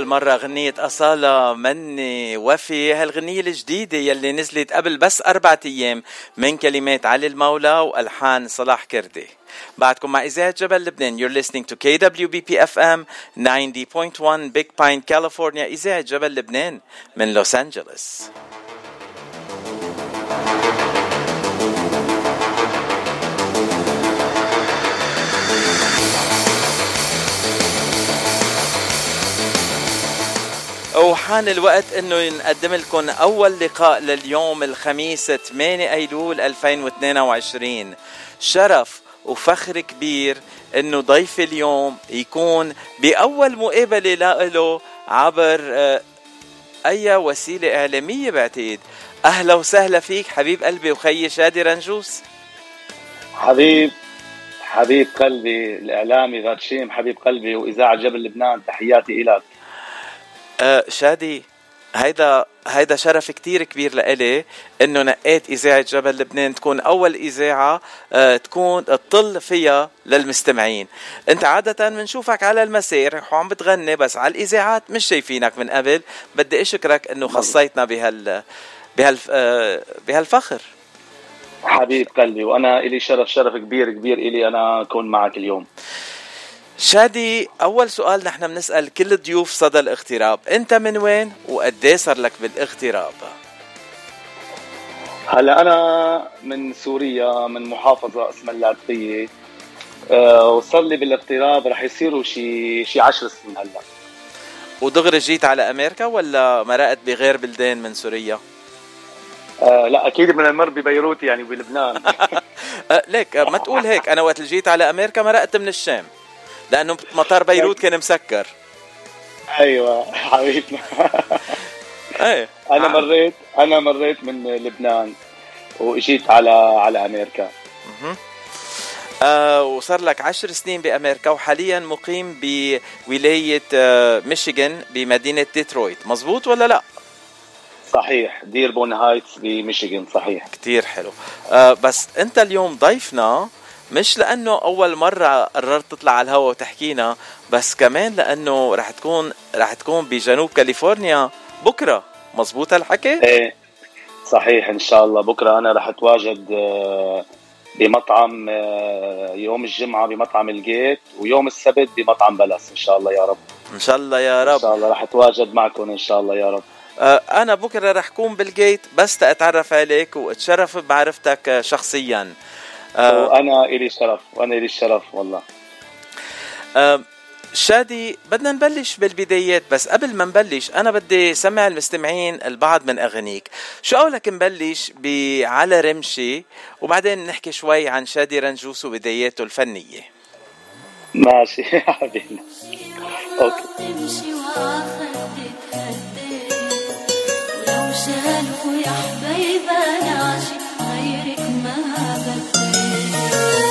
لأول مرة غنية أصالة مني وفي هالغنية الجديدة يلي نزلت قبل بس أربعة أيام من كلمات علي المولى وألحان صلاح كردي. بعدكم مع إذاعة جبل لبنان. You're listening to KWBP FM 90.1 Big Pine California. إذاعة جبل لبنان من لوس أنجلوس وحان الوقت إنه نقدم لكم أول لقاء لليوم الخميس 8 أيلول 2022 شرف وفخر كبير إنه ضيف اليوم يكون بأول مقابلة له عبر آه، أي وسيلة إعلامية بعتقد. أهلا وسهلا فيك حبيب قلبي وخيي شادي رنجوس. حبيب حبيب قلبي الإعلامي غاتشيم حبيب قلبي وإذاعة جبل لبنان تحياتي لك آه شادي هيدا هيدا شرف كتير كبير لإلي إنه نقيت إذاعة جبل لبنان تكون أول إذاعة آه، تكون تطل فيها للمستمعين. أنت عادة بنشوفك على المسارح وعم بتغني بس على الإذاعات مش شايفينك من قبل. بدي أشكرك إنه خصيتنا بهال بهال آه، بهالفخر. حبيب قلبي وأنا إلي شرف شرف كبير كبير إلي أنا أكون معك اليوم. شادي أول سؤال نحن بنسأل كل ضيوف صدى الاغتراب. أنت من وين وقد صار لك بالاغتراب؟ هلا أنا من سوريا من محافظة اسمها اللاذقيه أه وصار لي بالاغتراب رح يصيروا شي شي 10 سنين هلا. ودغري جيت على أمريكا ولا مرقت بغير بلدان من سوريا؟ أه لا أكيد من المر ببيروت يعني بلبنان. أه ليك ما تقول هيك. أنا وقت جيت على أمريكا مرقت من الشام. لأنه مطار بيروت كان مسكر. أيوه حبيبنا. إيه. أنا مريت أنا مريت من لبنان وإجيت على على أمريكا. آه وصار لك عشر سنين بأمريكا وحاليا مقيم بولاية آه ميشيغان بمدينة ديترويت. مزبوط ولا لا؟ صحيح. Dearborn Heights بميشيغان صحيح. كتير حلو. آه بس أنت اليوم ضيفنا مش لأنه أول مرة قررت تطلع على الهواء وتحكينا بس كمان لأنه رح تكون رح تكون بجنوب كاليفورنيا بكرة. مزبوط هالحكي؟ إيه صحيح إن شاء الله بكرة. أنا رح أتواجد آه، بمطعم آه، يوم الجمعة بمطعم ال Gate ويوم السبت بمطعم بلس. إن شاء الله يا رب. إن شاء الله يا رب. ان شاء الله رح أتواجد معكم إن شاء الله يا رب. آه، أنا بكرة رح كون بال Gate بس تتعرف عليك وأتشرف بمعرفتك آه، وأنا إلي شرف وأنا إلي الشرف والله. شادي بدنا نبلش بالبدايات بس قبل ما نبلش أنا بدي سمع المستمعين البعض من اغانيك شو قولك نبلش بعلى رمشي وبعدين نحكي شوي عن شادي رنجوس وبداياته الفنية. ماشي يا حبيبي. أوكي. ولو شالوا يا حبيبة نعشي غيرك ما بدي oh you.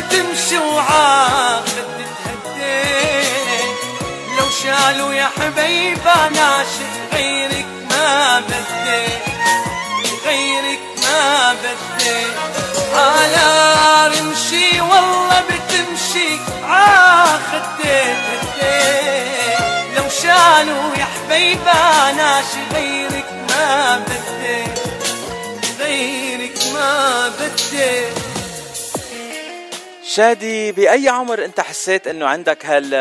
بتمشي وعاخد تهديك لو شالوا يا حبيبة ناشف غيرك ما بدي. غيرك ما بدي. على رمشي والله بتمشي عاخد تهديك لو شالوا يا حبيبة ناشي غيرك ما بدي. غيرك ما بدي. شادي بأي عمر أنت حسيت إنه عندك هال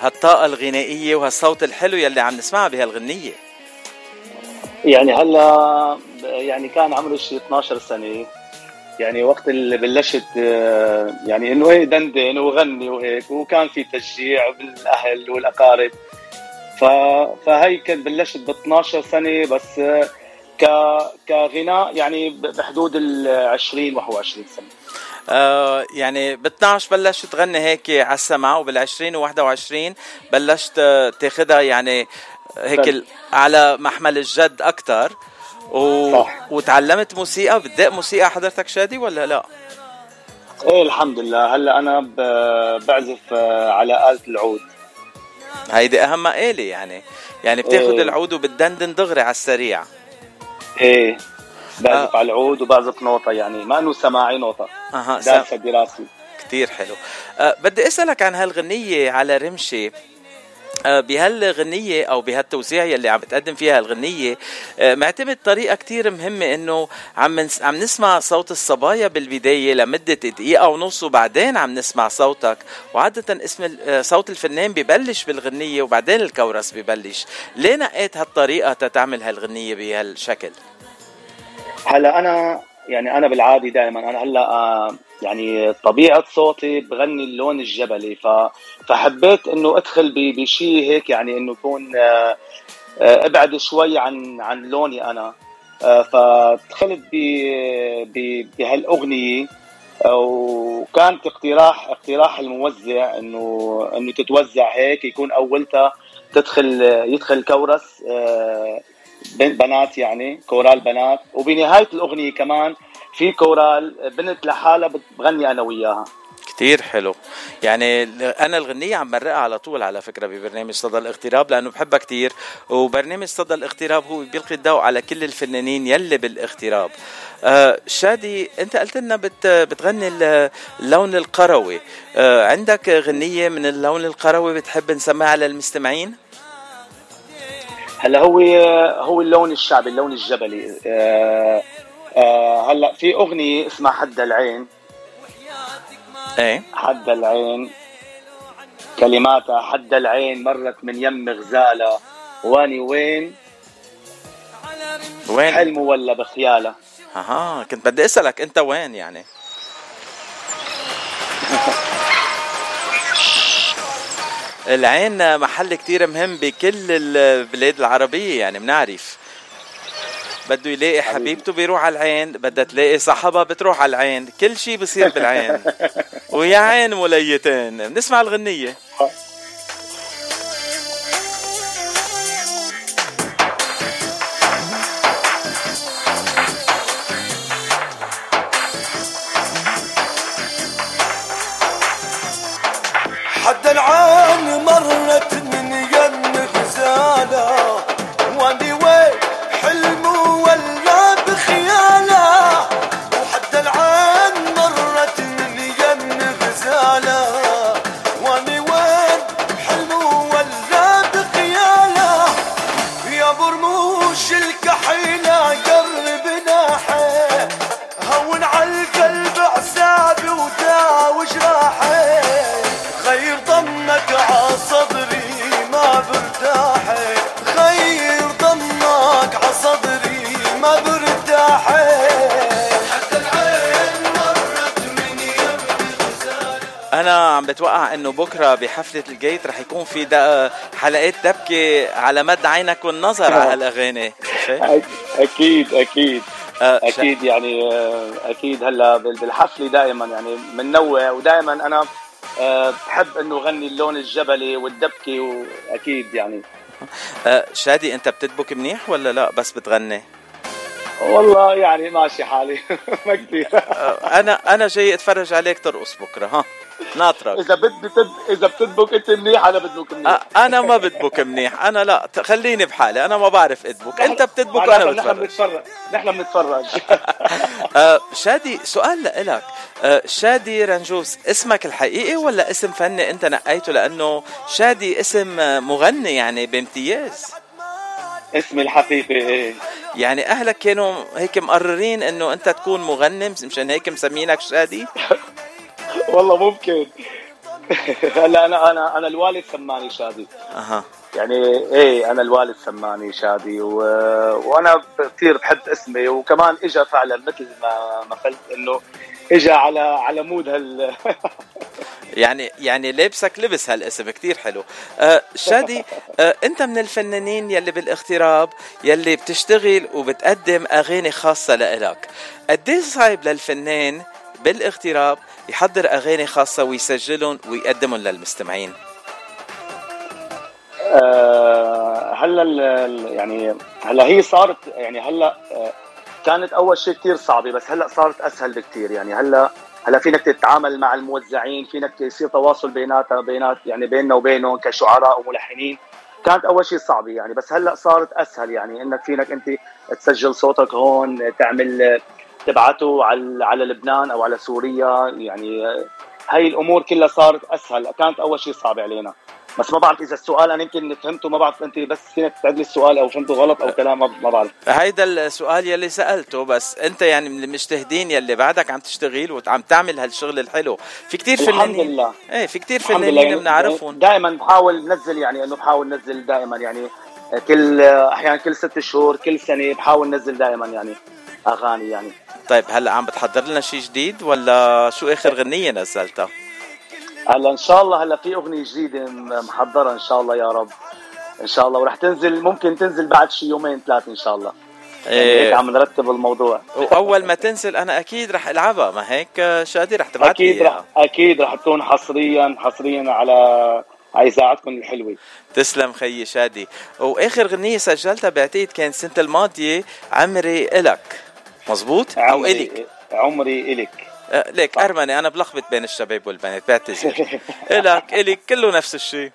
هالطاقة الغنائية وهالصوت الحلو يلي عم نسمعها بهالغنية؟ يعني هلا يعني كان عمري شي 12 سنة. يعني وقت اللي بلشت يعني إنه إيه دندن وغني وهيك وكان في تشجيع بالأهل والأقارب. ف فهي كانت بلشت ب 12 سنة بس ك كغناء يعني بحدود ال 20 21 سنة. آه يعني ب 12 بلشت تغني هيك على السمع وبال 20 و 21 بلشت آه، تاخدها يعني هيك بل. ال- على محمل الجد أكثر و... صح. وتعلمت موسيقى بتدق موسيقى حضرتك شادي ولا لا؟ إيه الحمد لله هلأ أنا ب- بعزف آه، على آلة العود هيدي اهم آلة يعني يعني بتاخد إيه. العود وبتدندن دغري على السريع إيه بعزف على العود وبعزف نوطة يعني ما انه سماعي نوطة. أها. دارسة براسي كتير حلو. أه بدي أسألك عن هالغنية على رمشه أه بهالغنية أو بهالتوزيع يلي عم بتقدم فيها الغنية أه معتمد طريقة كتير مهمة إنه عم نس- عم نسمع صوت الصبايا بالبداية لمدة دقيقة ونص وبعدين عم نسمع صوتك. وعادة اسم صوت الفنان ببلش بالغنية وبعدين الكورس ببلش. ليه نقيت هالطريقة تتعمل هالغنية بهالشكل؟ هلا أنا يعني أنا بالعادي دائما أنا هلا آه، يعني طبيعة صوتي بغني اللون الجبلي ف فحبيت إنه أدخل بشيء هيك يعني إنه يكون آه، آه، أبعد شوي عن عن لوني أنا. فدخلت بهالأغنية وكانت اقتراح اقتراح الموزع إنه إنه تتوزع هيك يكون أولتها تدخل يدخل كورس بنات يعني كورال بنات. وبنهاية الأغنية كمان في كورال بنت لحالها بتغني أنا وياها. كتير حلو. يعني أنا الغنية عم مرقها على طول على فكرة ببرنامج صدى الاغتراب لأنه بحبها كتير. وبرنامج صدى الاغتراب هو بيلقي الضوء على كل الفنانين يلي بالاغتراب. آه شادي أنت قلت لنا بت بتغني ال- اللون القروي. آه عندك غنية من اللون القروي بتحب نسمعها للمستمعين؟ هلا هو هو اللون الشعبي اللون الجبلي. آه، آه، هلا في أغنية اسمها حد العين. إيه. حد العين. كلماتها حد العين مرت من يم غزالة. واني وين؟ وين؟ حلم ولا بخيالة؟ أها كنت بدي أسألك أنت وين يعني؟ العين محل كتير مهم بكل البلاد العربية يعني بنعرف بده يلاقي حبيبته بيروح على العين بدها تلاقي صاحبها بتروح على العين كل شيء بصير بالعين. ويا عين مليتين. بنسمع الغنية. بتوقع إنه بكرة بحفلة الجيت رح يكون في حلقات دبكة على مد عينك والنظر على هالاغاني أكيد أكيد. أكيد يعني آه، أكيد هلأ بال- بالحفله دائما يعني بننوع ودائما أنا آه، بحب إنه غني اللون الجبلي والدبكة وأكيد يعني. آه، شادي أنت بتدبك منيح ولا لا؟ بس بتغني؟ والله يعني ماشي حالي. ما كثير. آه، أنا أنا جاي أتفرج عليك ترقص بكرة ها؟ ناطرك. إذا بدي تد... إذا بتدبك أنت منيح أنا بدبك منيح. أنا ما بدبك منيح. أنا لا خليني بحالي. أنا ما بعرف أدبك. أنت بتدبك وأنا معناتها نحن بتفرج. بنتفرج. نحن بنتفرج. آه، شادي سؤال لإلك. آه، شادي رنجوس اسمك الحقيقي ولا اسم فني أنت نقيته؟ لأنه شادي اسم مغني يعني بامتياز. اسمي الحقيقي إيه. يعني أهلك كانوا هيك مقررين إنه أنت تكون مغني مشان هيك مسمينك شادي؟ والله ممكن هلا أنا أنا أنا الوالد سماني شادي. أها. يعني إيه أنا الوالد سماني شادي و... وأنا كثير بحب اسمي وكمان اجى فعلا مثل ما ما قلت إنه اجى على على مود هال يعني يعني لابسك لبس هالاسم كتير حلو. آه شادي آه أنت من الفنانين يلي بالاغتراب يلي بتشتغل وبتقدم أغاني خاصة لإلك. قديش صعب للفنان بالاغتراب يحضر أغاني خاصة ويسجلهم ويقدمهم للمستمعين. آه، هلا يعني هلا هي صارت يعني هلا آه، كانت أول شيء كثير صعبة بس هلا صارت أسهل بكثير يعني هلا هلا فينك تتعامل مع الموزعين فينك يصير تواصل بيناتها بينات يعني بيننا وبينهم كشعراء وملحنين. كانت أول شيء صعبة يعني بس هلا صارت أسهل. يعني إنك فينك أنت تسجل صوتك هون تعمل تبعته على على لبنان أو على سوريا. يعني هاي الأمور كلها صارت أسهل. كانت أول شيء صعبه علينا. بس ما بعرف إذا السؤال أنا يمكن فهمته ما بعرف أنت بس فينك تعد لي السؤال أو فهمته غلط أو كلام ما- بعرف. هيدا السؤال يلي سألته بس أنت يعني من المجتهدين يلي بعدك عم تشتغل وعم تعمل هالشغل الحلو. في كتير الحمد فنانين لله. إيه في كتير الحمد لله. فنانين يعني بنعرفهم. دائما بحاول نزل يعني إنه بحاول نزل دائما يعني كل أحيانا كل ست شهور كل سنة بحاول نزل دائما يعني. أغاني يعني. طيب هلا عم بتحضر لنا شيء جديد ولا شو آخر غنية نزلتها؟ هلا إن شاء الله هلا في أغنية جديدة محضره إن شاء الله يا رب. إن شاء الله ورح تنزل ممكن تنزل بعد شي يومين ثلاثة إن شاء الله. يعني إيه. هيك عم نرتب الموضوع. وأول ما تنزل أنا أكيد رح ألعبها ما هيك شادي رح تبعت أكيد رح أكيد رح تكون حصريا حصريا على على إذاعتكم الحلوة. تسلم خيي شادي. وآخر غنية سجلتها بعتقد كان السنة الماضية عمري إلك. مزبوط أو الك عمري الك آه، ليك أرمني أنا بلخبط بين الشباب والبنات بعتذر إلك الك كله نفس الشيء.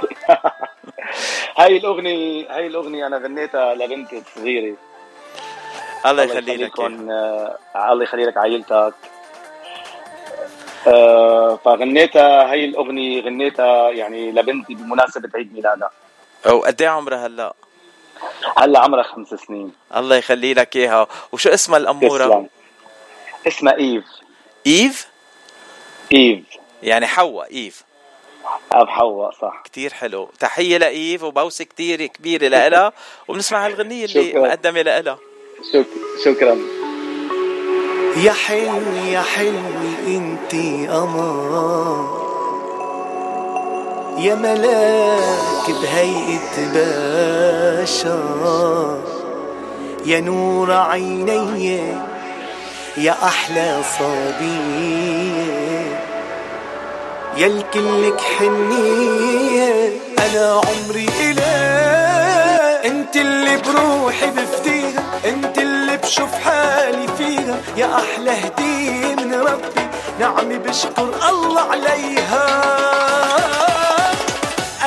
هاي الأغنية هاي الأغنية أنا غنيتها لبنتي الصغيره الله يخلي لك آه، الله يخلي لك عائلتك. آه، فغنيتها هاي الأغنية غنيتها يعني لبنتي بمناسبة عيد ميلادها. وقد إيه عمرها هلأ؟ هلا عمرها خمس سنين. الله يخلي لك إياها. وشو اسمها الأمورة؟ تسلم. اسمها إيف. إيف؟ إيف. يعني حواء إيف. أب حواء صح. كتير حلو. تحية لإيف وبوسة كتير كبيرة لإلها. وبنسمع هالغنية اللي شكراً. مقدمة لإلها. شك... شكرا. يا حلو يا حلو إنتي قمر يا ملاك بهيئة بشر يا نور عيني يا أحلى صبية يا الكلك حنية أنا عمري إله أنت اللي بروحي بفديها أنت اللي بشوف حالي فيها. يا أحلى هدية من ربي نعمي بشكر الله عليها.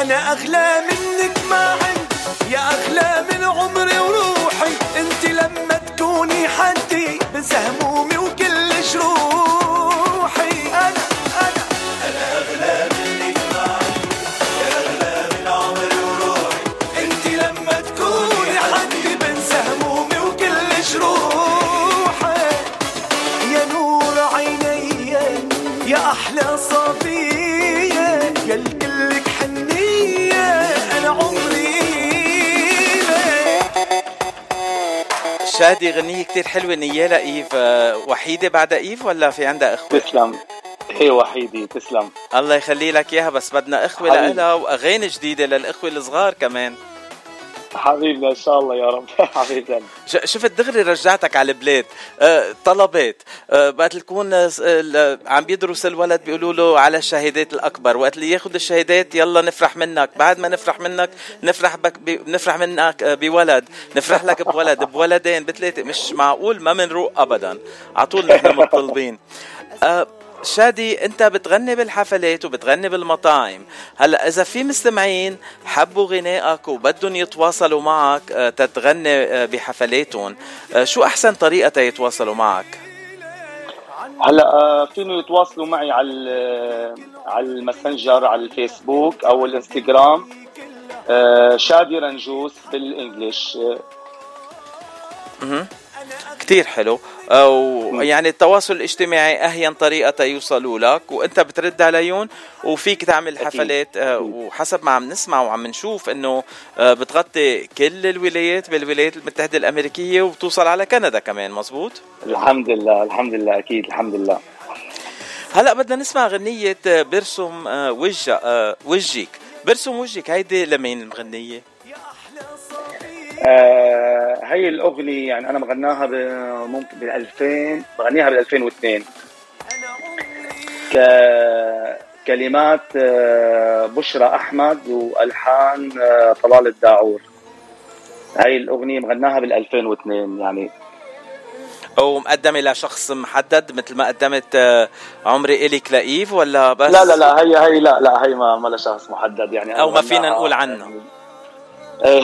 أنا أغلى منك ما عندي يا أغلى من عمري وروحي. أنت لما تكوني حدي بنسى همومي وكل جروحي شادي غنية كتير حلوة نيالة إيف آه، وحيدة بعد إيف ولا في عندها إخوة؟ تسلم هي وحيدي تسلم الله يخلي لك إياها بس بدنا إخوة. لإلها وأغاني جديدة للإخوة الصغار كمان حبيبنا إن شاء الله يا رب. حبيبنا. شفت دغري رجعتك على البلاد. آه، طلبات آه، وقت تكون آه، س- ال- عم بيدرس الولد بيقولوا له على الشهادات الأكبر. وقت اللي ياخذ الشهادات يلا نفرح منك. بعد ما نفرح منك نفرح بك ب... نفرح منك آه، بولد. نفرح لك بولد. بولدين بثلاثه مش معقول ما منروق ابدا. على طول نحن مطلبين آه، شادي انت بتغني بالحفلات وبتغني بالمطاعم. هلا إذا في مستمعين حبوا غنائك وبدهم يتواصلوا معك آه، تتغني آه، بحفلاتهم آه، شو أحسن طريقة تيتواصلوا معك؟ هلا فينوا يتواصلوا معي على على الماسنجر على الفيسبوك أو الإنستغرام. شادي رنجوس بالانجلش. كتير حلو. آه، ويعني التواصل الاجتماعي أهين طريقة يوصلوا لك وأنت بترد عليهم وفيك تعمل حفلات آه، وحسب ما عم نسمع وعم نشوف إنه آه، بتغطي كل الولايات بالولايات المتحدة الأمريكية وبتوصل على كندا كمان مزبوط الحمد لله الحمد لله أكيد الحمد لله. هلأ بدنا نسمع غنية آه، برسم وجه وجهك. برسم وجهك هيدي لمين المغنية؟ آه هي الأغنية يعني أنا مغناها ممكن بال 2000 بغنيها بال 2002 ك كلمات آه، بشرى أحمد وألحان آه، طلال الداعور. هاي الأغنية مغناها بال 2002 يعني. أو مقدمة لشخص محدد مثل ما قدمت آه، عمري إلك لإيف ولا بس؟ لا لا لا هي هي لا لا هي ما ما لها شخص محدد يعني. أو ما فينا نقول عنها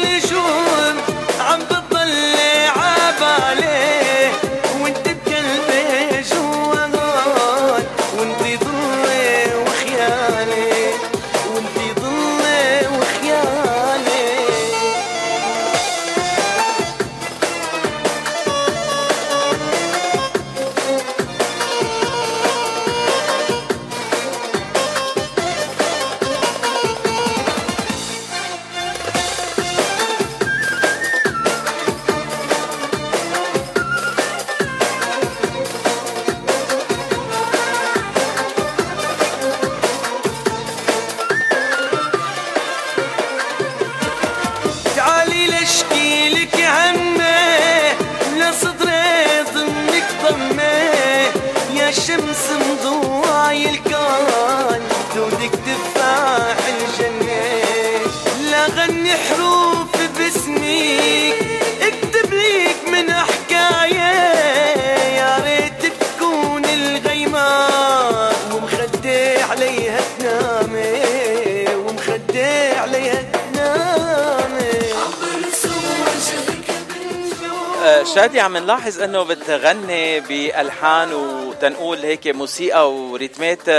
شادي عم نلاحظ إنه بتغني بألحان وتنقول هيك موسيقى وريتمات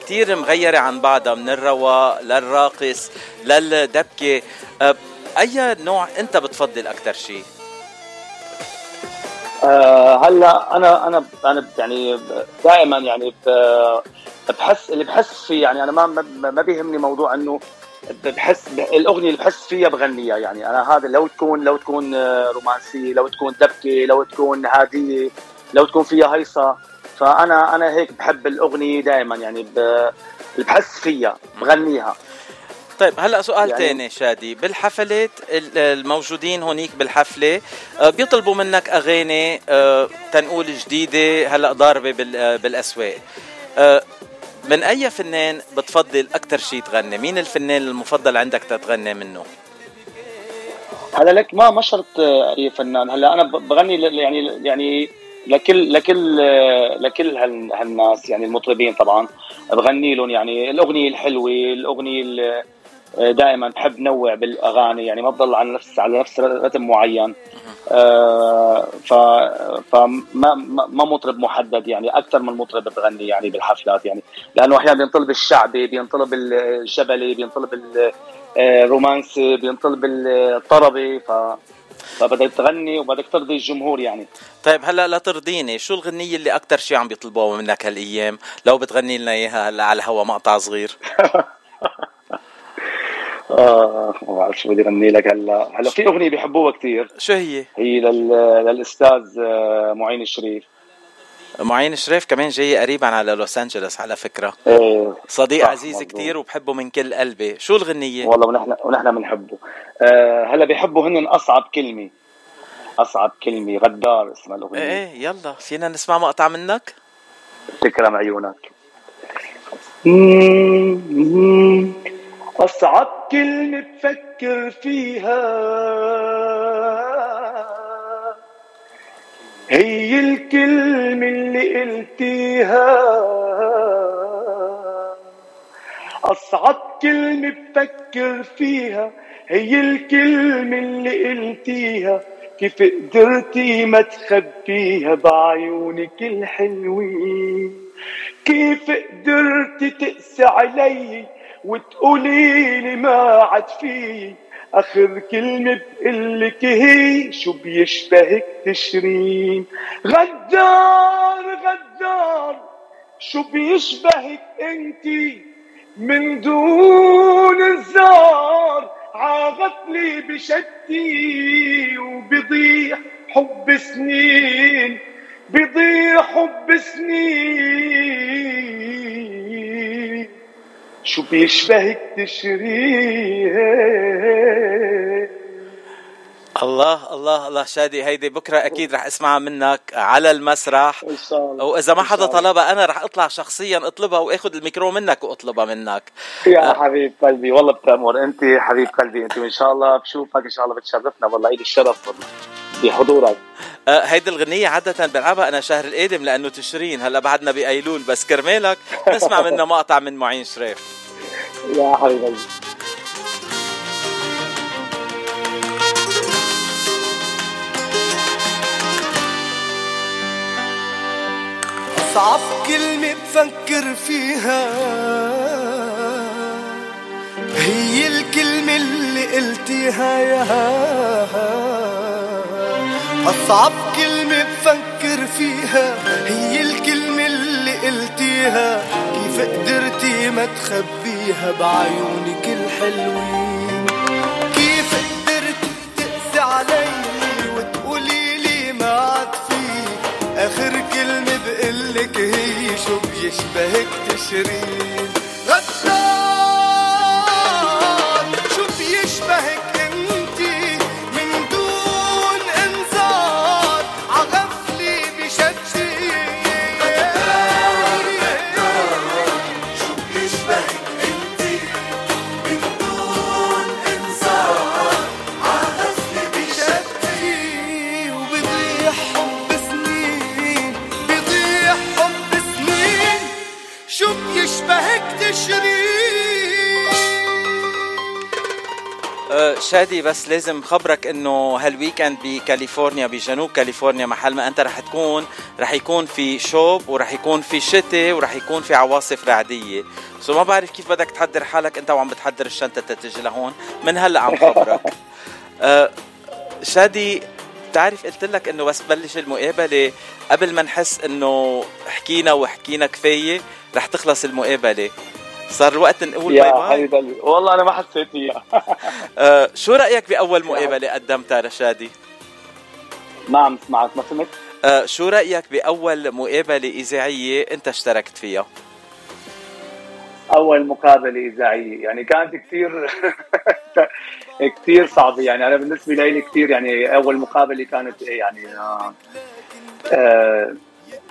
كتير مغيرة عن بعضها من الرواق للراقص للدبكة آه، أي نوع أنت بتفضل أكثر شيء؟ آه هلأ أنا أنا أنا يعني دائما يعني بحس اللي بحس فيه يعني أنا ما ما ما بيهمني موضوع إنه بحس الأغنية اللي بحس فيها بغنيها يعني. أنا هذا لو تكون لو تكون آه، رومانسية لو تكون دبكة لو تكون هادية لو تكون فيها هيصة فانا أنا هيك بحب الأغنية دائما يعني اللي بحس فيها بغنيها. طيب هلأ سؤال يعني- يعني تاني شادي. بالحفلات ال- الموجودين هونيك بالحفلة آه، بيطلبوا منك أغاني آه، تنقول جديدة هلأ ضاربة بال- بالأسواق. من أي فنان بتفضل أكثر شيء تغني؟ مين الفنان المفضل عندك تتغني منه؟ هلا لك ما ما شرط آه، أي فنان. هلا أنا بغني يعني يعني لكل لكل آه، لكل هال- هالناس يعني المطربين طبعا. بغني لهم يعني الأغنية الحلوة الأغنية ال- دائما بحب نوع بالأغاني يعني ما بضل على نفس على نفس رتم معين. آه، ف فما ما مطرب محدد يعني أكثر من مطرب بغني يعني بالحفلات يعني لأنه أحيانا بينطلب الشعبي بينطلب الجبلي بينطلب آه، الرومانسي بينطلب الطربي ف فبدك تغني وبدك ترضي الجمهور يعني. طيب هلأ لا ترضيني شو الغنية اللي أكثر شيء عم بيطلبوها منك هالأيام؟ لو بتغني لنا إياها هلأ على الهوا مقطع صغير. آه ما بعرف شو بدي أغني لك هلا. هلا في أغنية بيحبوها كثير شو هي؟ هي لل... للأستاذ آه، معين الشريف معين شريف كمان جاي قريبا على لوس أنجلوس على فكرة. إيه. صديق صح، عزيز. كتير وبحبه من كل قلبي. شو الغنية؟ والله ونحن ونحن بنحبه. آه هلا بيحبوا هن أصعب كلمة. أصعب كلمة غدار اسمها الأغنية. إيه يلا. فينا نسمع مقطع منك؟ تكرم عيونك. أصعب كلمة بفكر فيها. هي الكلمة اللي قلتيها. أصعب كلمة بفكر فيها هي الكلمة اللي قلتيها. كيف قدرتي ما تخبيها بعيونك الحلوين؟ كيف قدرتي تقسي علي وتقولي لي ما عاد في. آخر كلمة بقلك هي شو بيشبهك تشرين؟ غدار غدار شو بيشبهك انتي من دون الزار عاغتلي بشتي وبضيع حب سنين بضيع حب سنين. شو بيشبهك تشرين الله الله الله شادي هيدي بكره أكيد رح اسمعها منك على المسرح ان شاء الله واذا ما إن حدا. طلبها أنا رح اطلع شخصيا اطلبها واخذ الميكرو منك واطلبها منك يا حبيب قلبي والله بتأمر انت حبيب قلبي انت وان شاء الله بشوفك ان شاء الله بتشرفنا والله عيد الشرف والله بحضورك آه هيدي الغنية عادة بلعبها أنا شهر القادم لأنه تشرين هلأ بعدنا بأيلول بس كرمالك. نسمع منها مقطع من معين شريف. يا حبيبي. أصعب كلمة بفكر فيها. هي الكلمة اللي قلتيها ياها. أصعب كلمة بفكر فيها هي الكلمة اللي قلتيها. كيف قدرتي ما تخبيها بعيونك الحلوين؟ كيف قدرتي تقسي علي وتقولي لي ما عاد في آخر كلمة بقلك هي شو بيشبهك تشرين. غدار! شادي بس لازم خبرك إنه هال weekend بكاليفورنيا بجنوب كاليفورنيا محل ما أنت رح تكون رح يكون في شوب ورح يكون في شتاء ورح يكون في عواصف رعدية. so ما بعرف كيف بدك تحضر حالك أنت وعم بتحضر الشنطة تتجي لهون. من هلأ عم خبرك. أه، شادي بتعرف قلت لك إنه بس بلش المقابلة. قبل ما نحس إنه حكينا وحكينا كفاية رح تخلص المقابلة. صار الوقت نقول bye bye حبيب والله أنا ما حسيت فيها. أه شو رأيك بأول مقابلة قدمتها رشادي؟ ما عم سمعك ما فهمت أه شو رأيك بأول مقابلة إذاعية أنت اشتركت فيها؟ أول مقابلة إذاعية. يعني كانت كثير كثير صعبة. يعني أنا بالنسبة لي كثير يعني أول مقابلة كانت يعني آه آه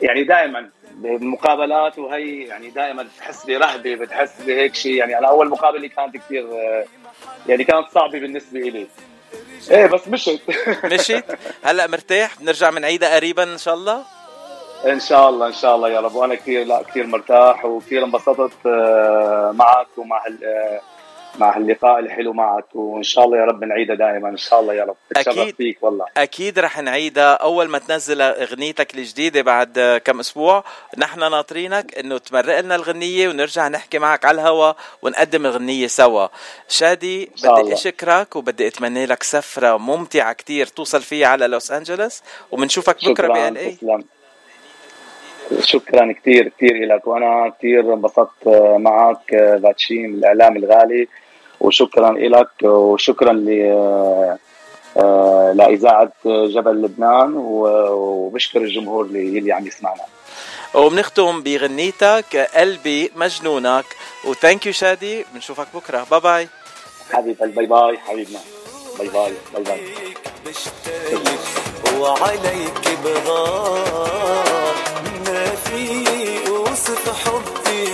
يعني دائما بالمقابلات وهي يعني دائما بتحس برهبة بتحس بهيك شيء يعني أنا أول مقابلة كانت كثير يعني كانت صعبة بالنسبة لي إيه بس مشيت. مشيت. هلأ مرتاح بنرجع بنعيدها قريبا إن شاء الله؟ إن شاء الله إن شاء الله يا رب. وأنا كثير لا كثير مرتاح وكثير انبسطت آه، معك ومع مع هاللقاء الحلو معك وإن شاء الله يا رب نعيدها دائما إن شاء الله يا رب. أكيد. فيك والله. أكيد رح نعيدها أول ما تنزل أغنيتك الجديدة بعد كم أسبوع نحن ناطرينك إنه تمرق لنا الغنية ونرجع نحكي معك على الهوا ونقدم الغنية سوا. شادي بدي. أشكرك وبدي أتمنى لك سفرة ممتعة كتير توصل فيها على لوس أنجلوس وبنشوفك بكرة بال اي شكرا كثير كثير لك وأنا كثير انبسطت معك باتشين الإعلام الغالي. وشكرا لك وشكرا ل آه، لإذاعة جبل لبنان. و- وبشكر الجمهور اللي اللي عم يسمعنا. وبنختم بغنيتك قلبي مجنونك. و thank you شادي بنشوفك بكرة. bye bye حبيب bye bye حبيبنا. bye bye bye bye وعليك بغار في اوصف حبي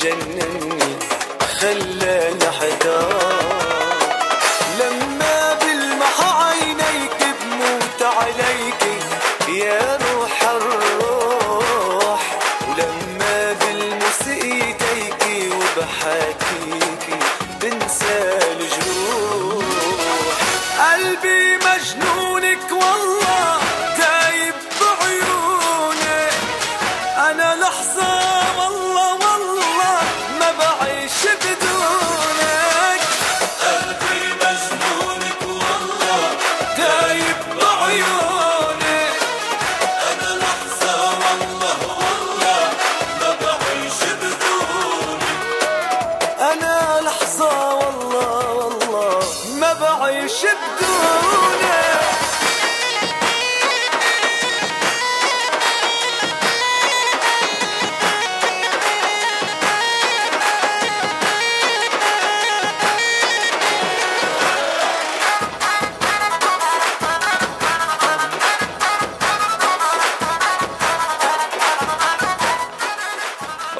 جنني خلاني احتار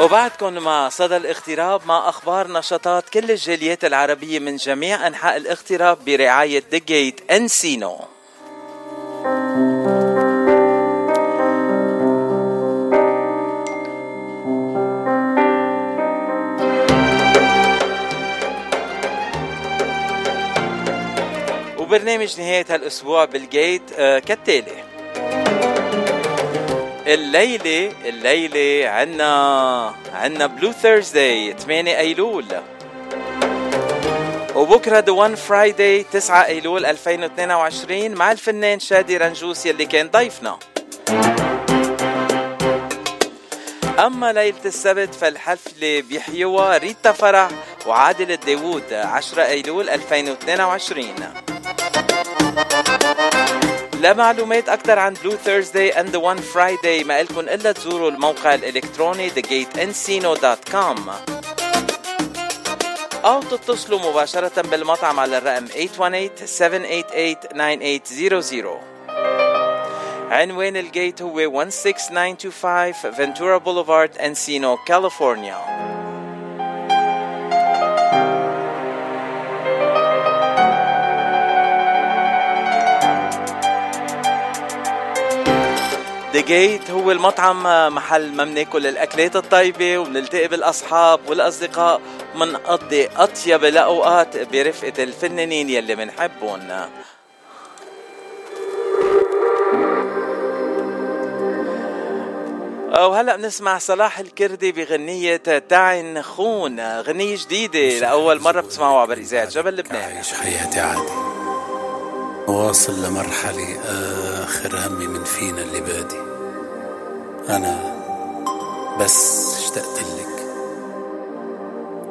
وبعدكم مع صدى الاغتراب مع أخبار نشاطات كل الجاليات العربية من جميع أنحاء الاغتراب برعاية The Gate Encino وبرنامج نهاية هالأسبوع بال Gate آه كالتالي. الليلة الليلة عنا عنا Blue Thursday 8 أيلول. وبكرة the one Friday 9 أيلول 2022 مع الفنان شادي رنجوس يلي كان ضيفنا. أما ليلة السبت فالحفلة بيحيوها ريتا فرح وعادل داوود 10 أيلول 2022 لمعلومات أكثر عن Blue Thursday and the one Friday. ما إلكن إلا تزوروا الموقع الإلكتروني thegateencino.com أو تتصلوا مباشرة بالمطعم على الرقم 818-788-9800 عنوان ال Gate هو 16925 Ventura Boulevard Encino كاليفورنيا ذا جيت هو المطعم محل ما بناكل الأكلات الطيبة وبنلتقي بالأصحاب والأصدقاء منقضي أطيب الأوقات برفقة الفنانين يلي بنحبهم وهلا بنسمع صلاح الكردي بغنية تعن خون غنية جديدة لأول مرة بتسمعوها عبر إذاعة جبل لبنان. عايش حياتي عادي. واصل لمرحلة آخر همي من فينا اللي بادي. أنا بس اشتقت لك.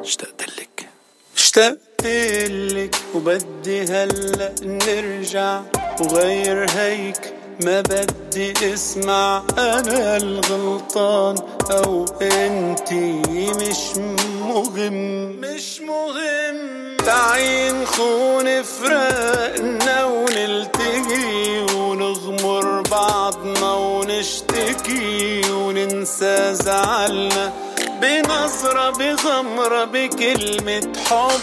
اشتقت لك. اشتقت لك وبدي هلأ نرجع وغير هيك. ما بدي اسمع أنا الغلطان أو انتي مش مهم. مش مهم. تعي نخون فراقنا ونلتقي ونغمر بعضنا ونشتكي وننسى زعلنا. بنظرة بغمرة بكلمة حب.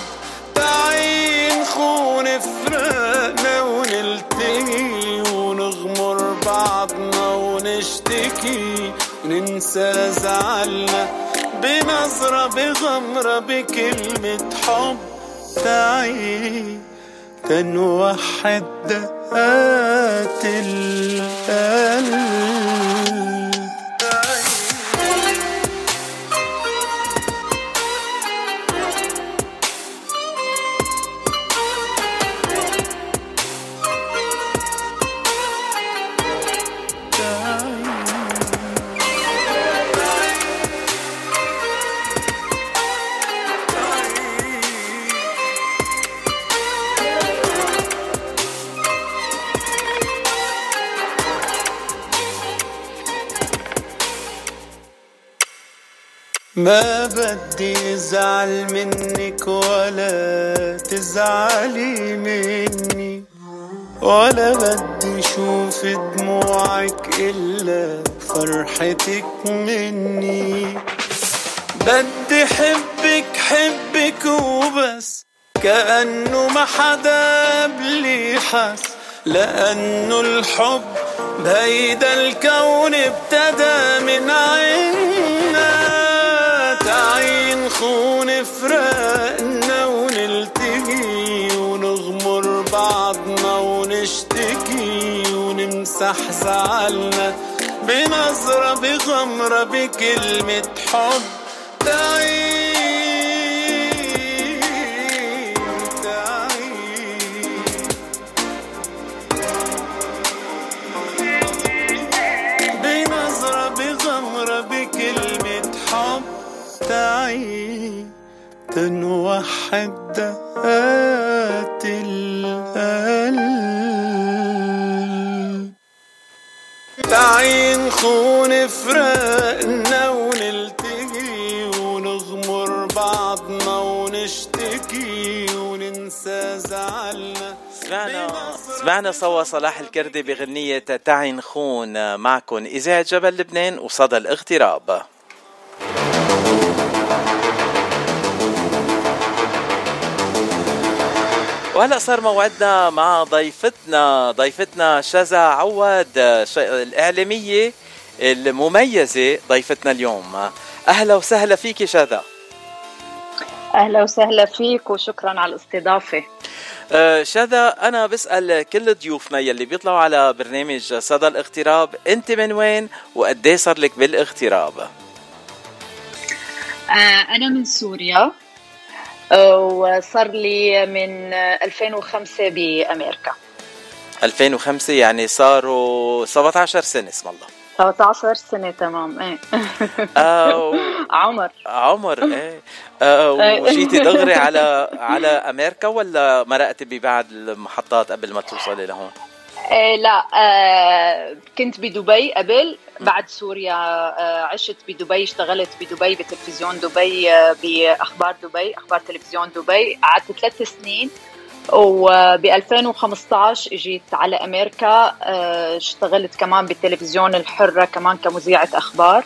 تعي نخون فراقنا ونلتقي بعضنا ونشتكي وننسى زعلنا بنظرة بغمرة بكلمة حب تعي تنوحد دقات القلب. ما بدي ازعل منك ولا تزعلي مني. ولا بدي أشوف دموعك إلا فرحتك مني. بدي حبك حبك وبس. كأنه ما حدا قبلي حس لأنه الحب بهيدا الكون ابتدى من عنا نخون فراقنا ونلتقي ونغمر بعضنا ونشتكي ونمسح زعلنا بنظرة بغمرة بكلمة حب. تعي تنوحد دقات القلب. تعي نخون فراقنا ونلتقي ونغمر بعضنا ونشتكي وننسى زعلنا. سمعنا سمعنا سوا صلاح الكردي بغنية تعي خون معكم إذاعة جبل لبنان وصدى الاغتراب. وهلا صار موعدنا مع ضيفتنا ضيفتنا شذا عواد ش- الإعلامية المميزة ضيفتنا اليوم. أهلا وسهلا فيك شذا. أهلا وسهلا فيك وشكرا على الاستضافة. آه، شذا أنا بسأل كل ضيوفنا يلي بيطلعوا على برنامج صدى الاغتراب أنت من وين وقد إيه صار لك بالاغتراب آه، أنا من سوريا. وصار لي من آه، 2005 بأمريكا. 2005 يعني صاروا 17 سنة اسم الله. 13 سنة تمام إيه. آه، عمر. عمر إيه. آه، وجيتي دغري على على أمريكا ولا مرقتي ببعض المحطات قبل ما توصلي لهون؟ إيه لا آه كنت بدبي قبل بعد سوريا آه عشت بدبي اشتغلت بدبي بتلفزيون دبي آه بأخبار دبي أخبار تلفزيون دبي. قعدت ثلاث سنين وب 2015 إجيت على أمريكا آه اشتغلت كمان بالتلفزيون الحرة كمان كمذيعة أخبار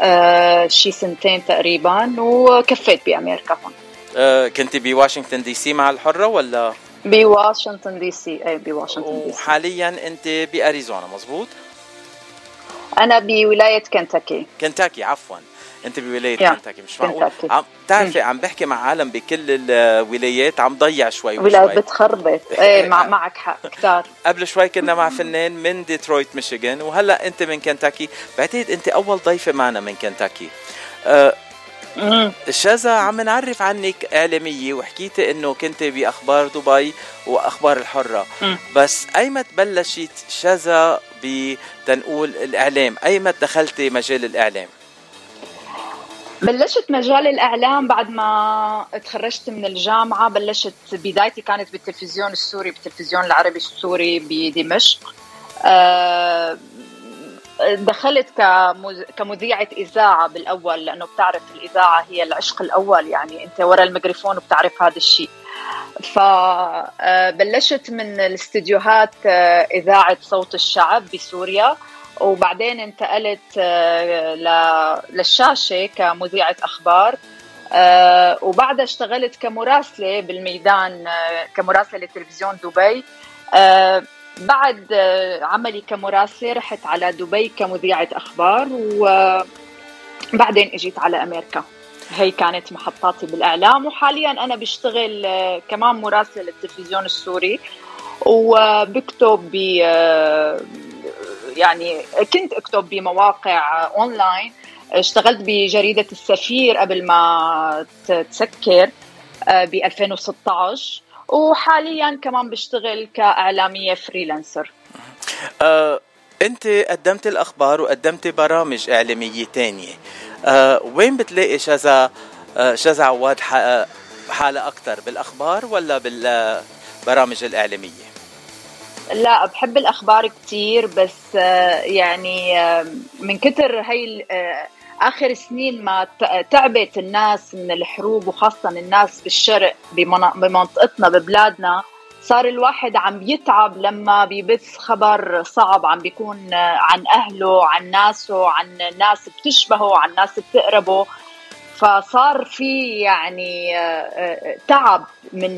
آه شي سنتين تقريبا وكفيت بأمريكا هون. آه، كنت بواشنطن DC مع الحرة ولا؟ بواشنطن DC اي بواشنطن DC. وحاليا أنت بأريزونا مزبوط؟ أنا بولاية كنتاكي. كنتاكي عفوا. أنت بولاية كنتاكي مش معقول. عم تعرفي عم بحكي مع عالم بكل الولايات عم ضيع شوي شوي. بتخربط. إيه مع معك حق كتار. قبل شوي كنا مع فنان من ديترويت ميشيغان وهلأ أنت من كنتاكي. بعتقد أنت أول ضيفة معنا من كنتاكي. أه شذا عم نعرف عنك إعلامية وحكيتي إنه كنت بأخبار دبي وأخبار الحرة. مم. بس ايمت بلشت شذا بتنقول الإعلام. أيمت دخلتي مجال الإعلام؟ بلشت مجال الإعلام بعد ما تخرجت من الجامعة. بلشت بدايتي كانت بالتلفزيون السوري بالتلفزيون العربي السوري بدمشق. آه، دخلت كمذ- كمذيعة إذاعة بالأول لأنه بتعرف الإذاعة هي العشق الأول. يعني أنت ورا الميكروفون وبتعرف هذا الشيء. فبلشت من الاستديوهات آه، إذاعة صوت الشعب بسوريا وبعدين انتقلت آه، للشاشة كمذيعة أخبار. آه، وبعدها اشتغلت كمراسلة بالميدان كمراسلة لتلفزيون دبي. بعد عملي كمراسلة رحت على دبي كمذيعة أخبار وبعدين إجيت على أمريكا. هي كانت محطاتي بالإعلام وحاليا أنا بشتغل آه، كمان مراسلة للتلفزيون السوري وبكتب ب آه، يعني كنت أكتب بمواقع أونلاين. اشتغلت بجريدة السفير قبل ما تسكر ب 2016 وحاليا كمان بشتغل كإعلامية فريلانسر. آه، أنت قدمت الأخبار وقدمت برامج إعلامية تانية. آه، وين بتلاقي شذا آه، شذا عواد ح- حالة أكثر بالأخبار ولا بالبرامج الإعلامية؟ لا بحب الأخبار كتير بس آه، يعني آه، من كتر آه، آخر سنين ما تعبت الناس من الحروب وخاصة الناس بالشرق بمنطقتنا ببلادنا صار الواحد عم يتعب لما بيبث خبر صعب عم بيكون آه، عن أهله عن ناسه عن ناس بتشبهه عن ناس بتقربه. فصار في يعني آه، آه، تعب من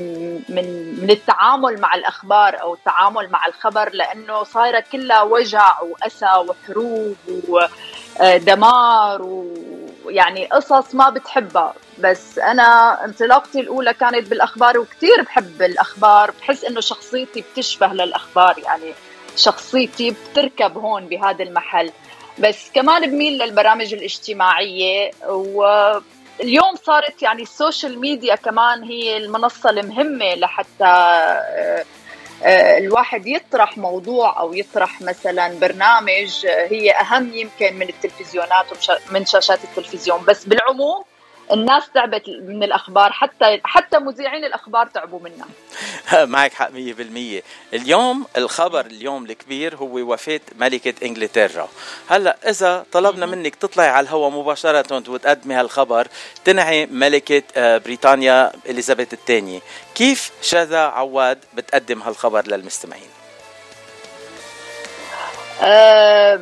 من من التعامل مع الأخبار أو التعامل مع الخبر لأنه صايرة كلها وجع وأسى وحروب ودمار ويعني قصص ما بتحبها. بس أنا انطلاقتي الأولى كانت بالأخبار وكثير بحب الأخبار. بحس إنه شخصيتي بتشبه للأخبار يعني شخصيتي بتركب هون بهذا المحل. بس كمان بميل للبرامج الاجتماعية واليوم صارت يعني السوشيال ميديا كمان هي المنصة المهمة لحتى آه، الواحد يطرح موضوع أو يطرح مثلا برنامج آه، هي أهم يمكن من التلفزيونات ومن شاشات التلفزيون. بس بالعموم الناس تعبت من الأخبار حتى حتى مذيعين الأخبار تعبوا منها. معك حق 100% اليوم الخبر اليوم الكبير هو وفاة ملكة إنجلترا. هلأ إذا طلبنا منك تطلعي على الهواء مباشرة وتقدمي هالخبر تنعي ملكة آه، بريطانيا إليزابيث الثانية. كيف شذا عواد بتقدم هالخبر للمستمعين؟ آه،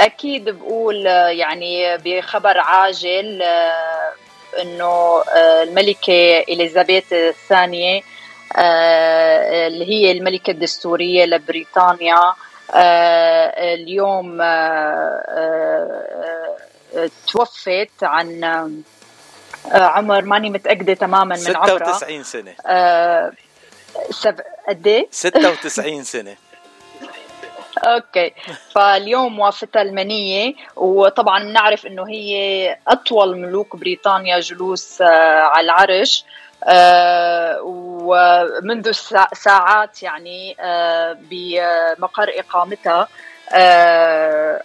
أكيد بقول يعني بخبر عاجل آه، إنه آه، الملكة إليزابيث الثانية آه، اللي هي الملكة الدستورية لبريطانيا اليوم توفت عن عمر ماني متأكدة تماما من عمرها 96 سنة. آه، سب... قد إيه؟ 96 سنة. okay. فاليوم وافته المنيه وطبعا بنعرف إنه هي أطول ملوك بريطانيا جلوس آه، على العرش آه، ومنذ سا- ساعات يعني آه، بمقر إقامتها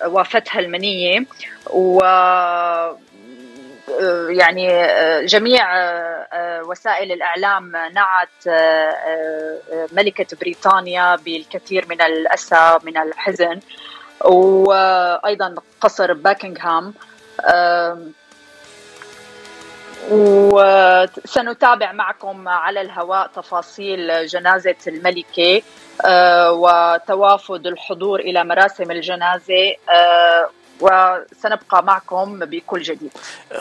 وافتها المنيه و يعني آه، جميع آه، آه، وسائل الإعلام نعت ملكة بريطانيا بالكثير من الأسى من الحزن. وأيضا قصر باكنغهام. وسنتابع معكم على الهواء تفاصيل جنازة الملكة آه، وتوافد الحضور إلى مراسم الجنازة آه، وسنبقى معكم بكل جديد.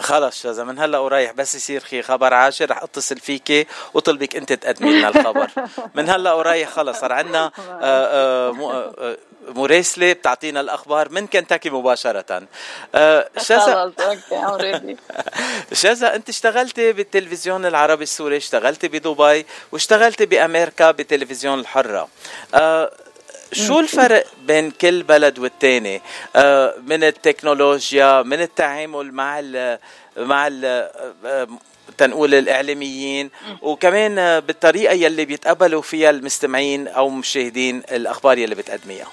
خلص شذا من هلا ورايح بس يصير خي خبر عاشر رح اتصل فيكي وطلبك انت تقدمي لنا الخبر. من هلا ورايح خلص صار عندنا مراسله بتعطينا الأخبار من كنتاكي مباشرة. آه، شذا شذا انت اشتغلتي بالتلفزيون العربي السوري اشتغلتي بدبي واشتغلتي بأمريكا بالتلفزيون الحرة. آه، شو الفرق بين كل بلد والتاني؟ آه، من التكنولوجيا من التعامل مع ال مع ال آه، تنقول الإعلاميين وكمان آه، بالطريقة يلي بيتقبلوا فيها المستمعين أو مشاهدين الأخبار يلي بتقدميها.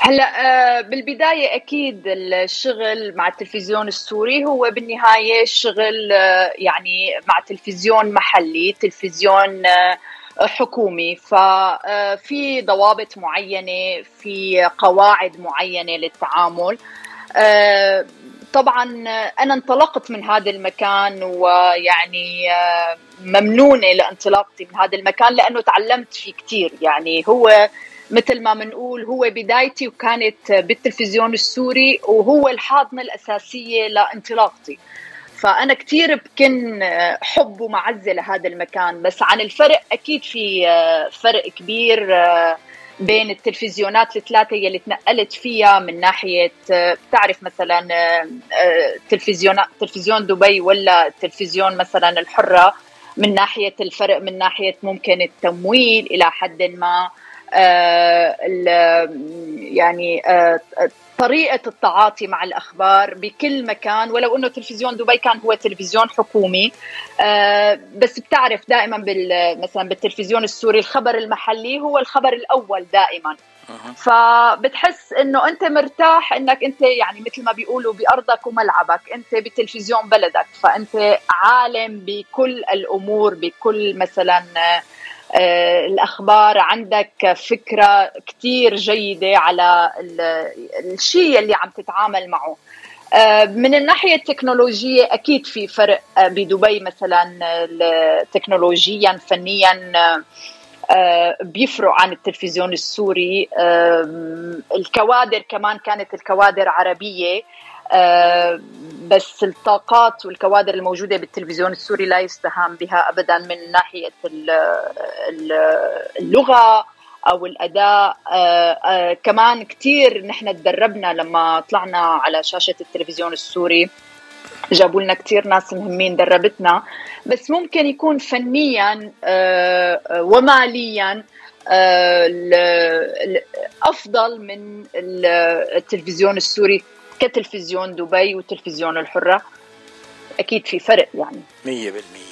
هلأ آه، بالبداية أكيد الشغل مع التلفزيون السوري هو بالنهاية شغل آه، يعني مع تلفزيون محلي تلفزيون آه، حكومي. ففي ضوابط معينة في قواعد معينة للتعامل. آه، طبعا أنا انطلقت من هذا المكان ويعني آه، ممنونة لانطلاقتي من هذا المكان لأنه تعلمت فيه كثير يعني هو مثل ما بنقول هو بدايتي وكانت بالتلفزيون السوري وهو الحاضنة الأساسية لانطلاقتي. فأنا كثير بكن حب ومعزة لهذا المكان بس عن الفرق أكيد في آه، فرق كبير آه، بين التلفزيونات الثلاثة يلي تنقلت فيها من ناحية آه، بتعرف مثلا آه، آه، تلفزيون تلفزيون دبي ولا تلفزيون مثلا الحرة من ناحية الفرق من ناحية ممكن التمويل إلى حد ما آه، يعني طريقة التعاطي مع الأخبار بكل مكان ولو أنه تلفزيون دبي كان هو تلفزيون حكومي. آه، بس بتعرف دائما بال مثلا بالتلفزيون السوري الخبر المحلي هو الخبر الأول دائما. فبتحس إنه أنت مرتاح إنك أنت يعني مثل ما بيقولوا بأرضك وملعبك أنت بتلفزيون بلدك. فأنت عالم بكل الأمور بكل مثلا آه، الأخبار عندك فكرة كتير جيدة على ال- الشيء اللي عم تتعامل معه. آه، من الناحية التكنولوجية أكيد في فرق آه، بدبي مثلا آه، تكنولوجيا فنيا آه، آه، بيفرق عن التلفزيون السوري. الكوادر كمان كانت الكوادر عربية. آه، بس الطاقات والكوادر الموجودة بالتلفزيون السوري لا يستهان بها أبدا من ناحية ال- ال- اللغة أو الأداء. آه، آه، كمان كتير نحن تدربنا لما طلعنا على شاشة التلفزيون السوري. جابوا لنا كثير ناس مهمين دربتنا. بس ممكن يكون فنيا آه، آه، وماليا آه، ال- ال- أفضل من ال- التلفزيون السوري. كتلفزيون دبي والتلفزيون الحرة أكيد في فرق يعني. مية بالمية. آه،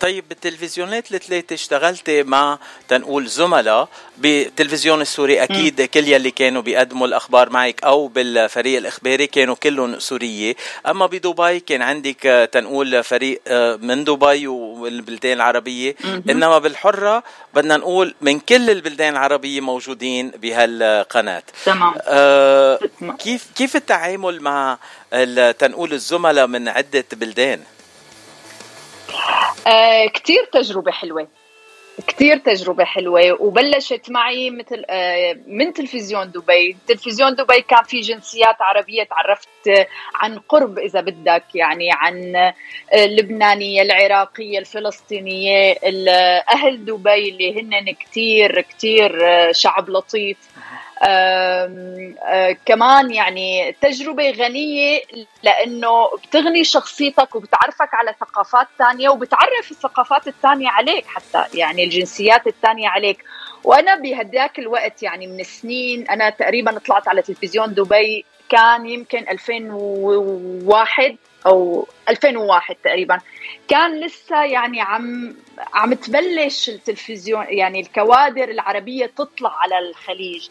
طيب بالتلفزيونات الثلاثة اشتغلتي مع تنقول زملاء بالتلفزيون السوري أكيد كل يلي كانوا بيقدموا الأخبار معك أو بالفريق الإخباري كانوا كلهم سورية. أما بدبي كان عندك آه، تنقول فريق آه، من دبي والبلدان العربية. مهم. إنما بالحرة بدنا نقول من كل البلدان العربية موجودين بهالقناة. تمام. آه، كيف كيف التعامل مع تنقول الزملاء من عدة بلدان؟ آه كتير تجربة حلوة. كتير تجربة حلوة. وبلشت معي مثل آه من تلفزيون دبي. تلفزيون دبي كان في جنسيات عربية. تعرفت عن قرب إذا بدك يعني عن آه، اللبنانية العراقية الفلسطينية. ال- أهل دبي اللي هن كتير كتير آه، شعب لطيف. كمان يعني تجربة غنية لأنه بتغني شخصيتك وبتعرفك على ثقافات تانية وبتعرف الثقافات التانية عليك حتى يعني الجنسيات التانية عليك. وأنا بهداك الوقت يعني من سنين أنا تقريبا طلعت على تلفزيون دبي كان يمكن 2001 أو 2001 تقريبا. كان لسه يعني عم عم تبلش التلفزيون يعني الكوادر العربية تطلع على الخليج.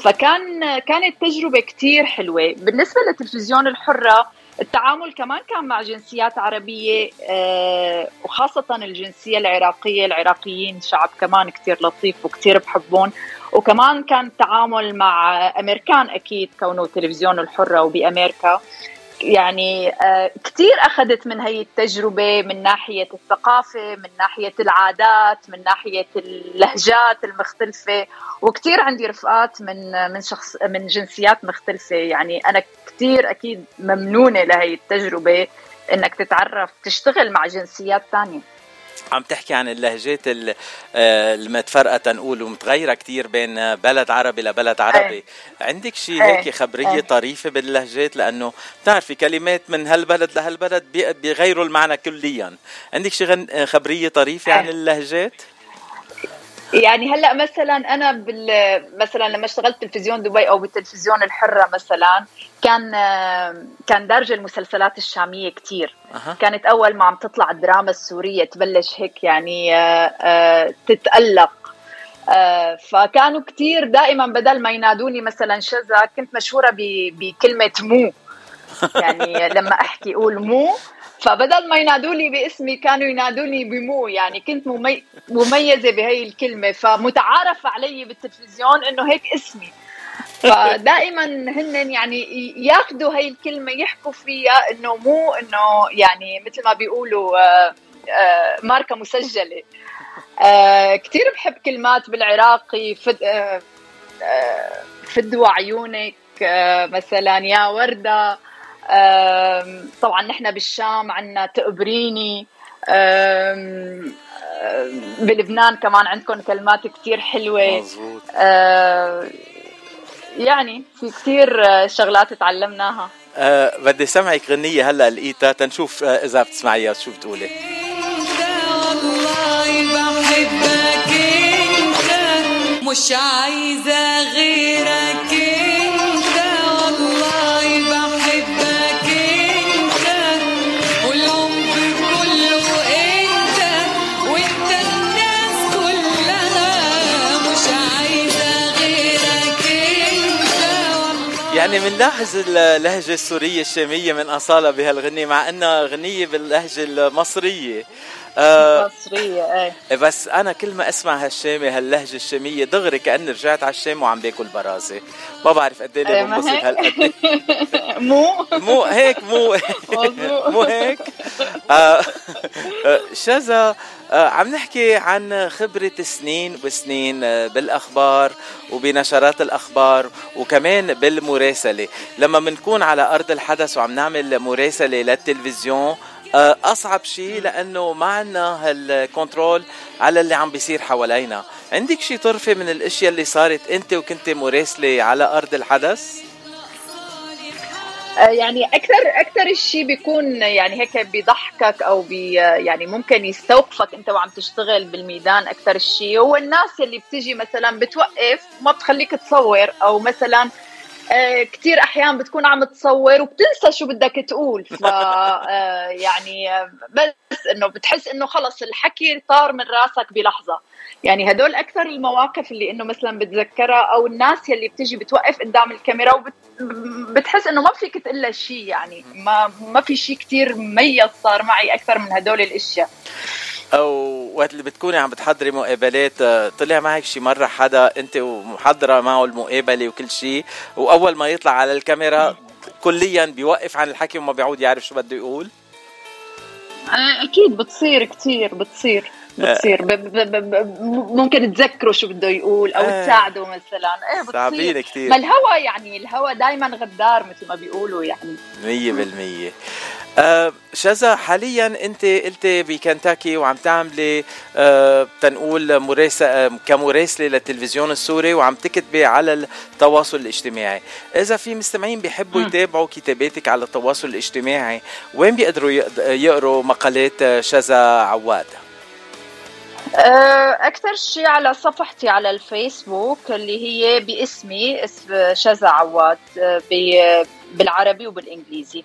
فكان كانت تجربة كتير حلوة. بالنسبة للتلفزيون الحرة التعامل كمان كان مع جنسيات عربية آه، وخاصة الجنسية العراقية. العراقيين شعب كمان كتير لطيف وكتير بحبون وكمان كان التعامل مع أمريكان أكيد كونه تلفزيون الحرة وبأمريكا. يعني آه، كثير أخذت من هي التجربة من ناحية الثقافة من ناحية العادات من ناحية اللهجات المختلفة. وكثير عندي رفقات من من شخص من جنسيات مختلفة. يعني أنا كثير أكيد ممنونة لهي التجربة إنك تتعرف تشتغل مع جنسيات ثانية عم تحكي عن اللهجات ال- آه، المتفرقة تنقول ومتغيرة كتير بين بلد عربي لبلد عربي عندك شيء. هيك خبرية إيه. طريفة باللهجات لأنه بتعرفي كلمات من هالبلد لهالبلد بي- بيغيروا المعنى كليا عندك شي غن- آه، خبرية طريفة عن إيه. اللهجات يعني هلا مثلا أنا بال مثلا لما اشتغلت تلفزيون دبي أو بالتلفزيون الحرة مثلا كان كان دارجه المسلسلات الشامية كتير. أها. كانت أول ما عم تطلع الدراما السورية تبلش هيك يعني آه، آه، تتألق. آه، فكانوا كتير دائما بدل ما ينادوني مثلا شذا كنت مشهورة بكلمة مو. يعني لما أحكي أقول مو فبدل ما ينادوا لي باسمي كانوا ينادوني بمو. يعني كنت ممي... مميزة بهي الكلمة. فمتعارف علي بالتلفزيون إنه هيك اسمي. فدائما هن يعني ياخذوا هي الكلمة يحكوا فيها إنه مو إنه يعني مثل ما بيقولوا آه، آه، ماركة مسجلة. آه، كثير بحب كلمات بالعراقي فد فدوى عيونك مثلا يا وردة طبعا نحن بالشام عندنا تقبريني بلبنان كمان عندكم كلمات كتير حلوة. مزبوط آه، يعني في كتير آه، شغلات تعلمناها. أه بدي سمعك غنية هلا لقيتها تنشوف آه، إذا بتسمعيها شو بتقولي. والله بحبك انت مش عايزة غيرك إنت والله بحبك. يعني بنلاحظ اللهجة السورية الشامية من أصالة بهالغنية مع أنها غنية باللهجة المصرية. آه مصرية إيه. بس أنا كل ما أسمع هالشامي هاللهجة الشامية دغري كأني رجعت على الشام وعم باكل برازة. ما بعرف قد إيه إيه، بنبسط؟ هالقد. مو؟ مو هيك مو. مو. هيك؟ آه، آه، شذا آه، عم نحكي عن خبرة سنين وسنين بالأخبار وبنشرات الأخبار وكمان بالمراسلة. لما بنكون على أرض الحدث وعم نعمل مراسلة للتلفزيون آه، أصعب شيء لأنه ما عنا هالكنترول على اللي عم بيصير حوالينا عندك شي طرفة من الأشياء اللي صارت أنت وكنت مراسلة على أرض الحدث؟ آه، يعني أكثر أكثر شيء بيكون يعني هيك بيضحكك أو بي يعني ممكن يستوقفك أنت وعم تشتغل بالميدان أكثر شيء هو الناس اللي بتيجي مثلا بتوقف وما بتخليك تصور أو مثلا آه، كثير أحيان بتكون عم تصور وبتنسى شو بدك تقول. ف آه، يعني آه، بس إنه بتحس إنه خلص الحكي طار من راسك بلحظة. يعني هدول أكثر المواقف اللي إنه مثلا بتذكرها أو الناس يلي بتيجي بتوقف قدام الكاميرا وبتحس إنه ما فيك تقول شيء يعني. ما ما في شيء كثير مميز صار معي أكثر من هدول الأشياء. أو وقت اللي بتكوني عم بتحضري مقابلات آه، طلع معك شي مرة حدا أنت ومحضرة معه المقابلة وكل شيء وأول ما يطلع على الكاميرا كليا بيوقف عن الحكي وما بيعود يعرف شو بده يقول؟ آه، أكيد بتصير كثير بتصير آه. بتصير. بب بب بب ممكن تذكره شو بده يقول أو آه. تساعده مثلا. إيه بتصير. صعبين كثير ما الهوى يعني الهوى دائما غدار مثل ما بيقولوا يعني. 100% أه، شذا حاليا أنت قلتي بكنتاكي وعم تعملي أه، تنقول أه، كمراسلة للتلفزيون السوري وعم تكتبي على التواصل الاجتماعي، إذا في مستمعين بيحبوا يتابعوا كتاباتك على التواصل الاجتماعي، وين بيقدروا يقروا مقالات شذا عواد؟ أكثر شيء على صفحتي على الفيسبوك اللي هي باسمي اسم شذا عواد بالعربي وبالإنجليزي.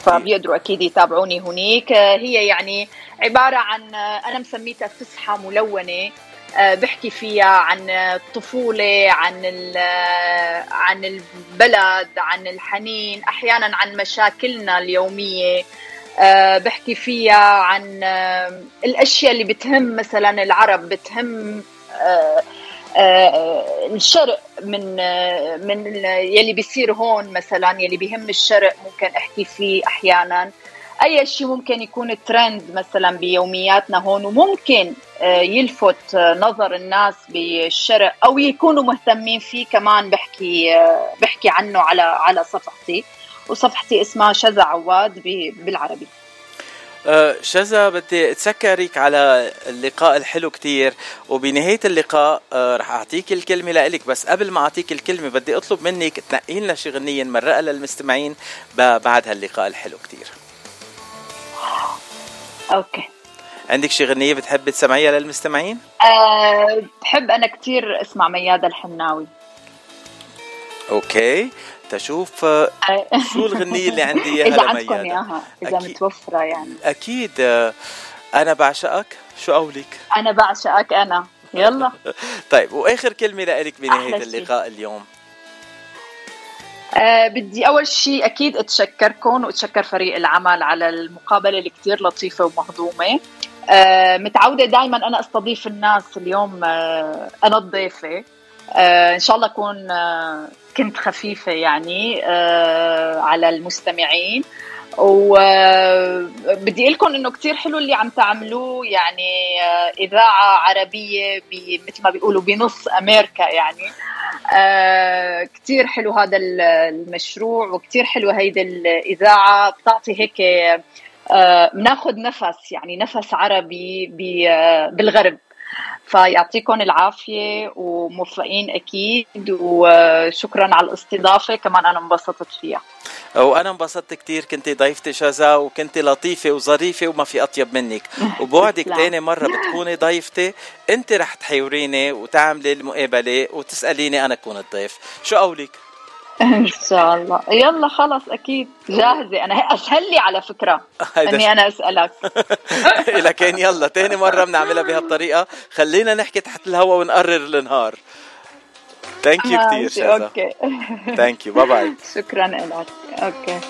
فبيقدروا أكيد يتابعوني هناك. آه، هي يعني عبارة عن آه، أنا مسميتها فسحة ملونة. آه، بحكي فيها عن الطفولة عن عن البلد عن الحنين أحيانا عن مشاكلنا اليومية. بحكي فيها عن الأشياء اللي بتهم مثلا العرب بتهم الشرق من آه، من يلي بيصير هون مثلا يلي بيهم الشرق ممكن أحكي فيه أحيانا. أي شيء ممكن يكون ترند مثلا بيومياتنا هون وممكن آه، يلفت آه، نظر الناس بالشرق أو يكونوا مهتمين فيه كمان بحكي آه، بحكي عنه على على صفحتي. وصفحتي اسمها شذا عواد بالعربي. آه، شذا بدي أتذكرك على اللقاء الحلو كتير. وبنهاية اللقاء آه، رح أعطيك الكلمة لإلك. بس قبل ما أعطيك الكلمة بدي أطلب منك تنقي لنا شي غنية نمرقها للمستمعين بعد هاللقاء الحلو كتير. okay. عندك شي غنية بتحبي تسمعيها للمستمعين؟ أه بحب أنا كثير أسمع ميادة الحناوي. okay. تشوف آه، شو الغنية اللي عندي إياها عندكم لميادة؟ إياها إذا متوفرة يعني. أكيد. آه، أنا بعشقك. شو قولك؟ أنا بعشقك أنا. يلا. طيب وآخر كلمة لإلك بنهاية. اللقاء اليوم. أه بدي أول شيء أكيد أتشكركم وأتشكر فريق العمل على المقابلة اللي كثير لطيفة ومهضومة. أه متعودة دائما أنا أستضيف الناس اليوم أه أنا الضيفة. أه إن شاء الله أكون أه كنت خفيفة يعني أه على المستمعين. وبدي أقول لكم إنه كثير حلو اللي عم تعملوه. يعني آه، إذاعة عربية مثل ما بيقولوا بنص أمريكا يعني. آه كتير حلو هذا ال- المشروع وكتير حلو هيدي الإذاعة. بتعطي هيك آه بناخد نفس يعني نفس عربي آه، بالغرب. فيعطيكم العافية وموفقين أكيد وشكرا على الاستضافة كمان أنا انبسطت فيها. وأنا انبسطت كتير كنت ضيفتي شذا وكنت لطيفة وظريفة وما في أطيب منك. وبوعدك تسلم. تاني مرة بتكوني ضيفتي. انت رح تحاوريني وتعملي المقابلة وتسأليني أنا أكون الضيف. شو قولك؟ إن شاء الله. يلا خلص أكيد جاهزة. أنا هي أسهل لي على إني ش- أنا أسألك. لكن يلا تاني مرة بنعملها بهالطريقة. خلينا نحكي تحت الهوا ونقرر النهار. thank you كثير شذا okay. thank you bye bye شكرا لك. okay.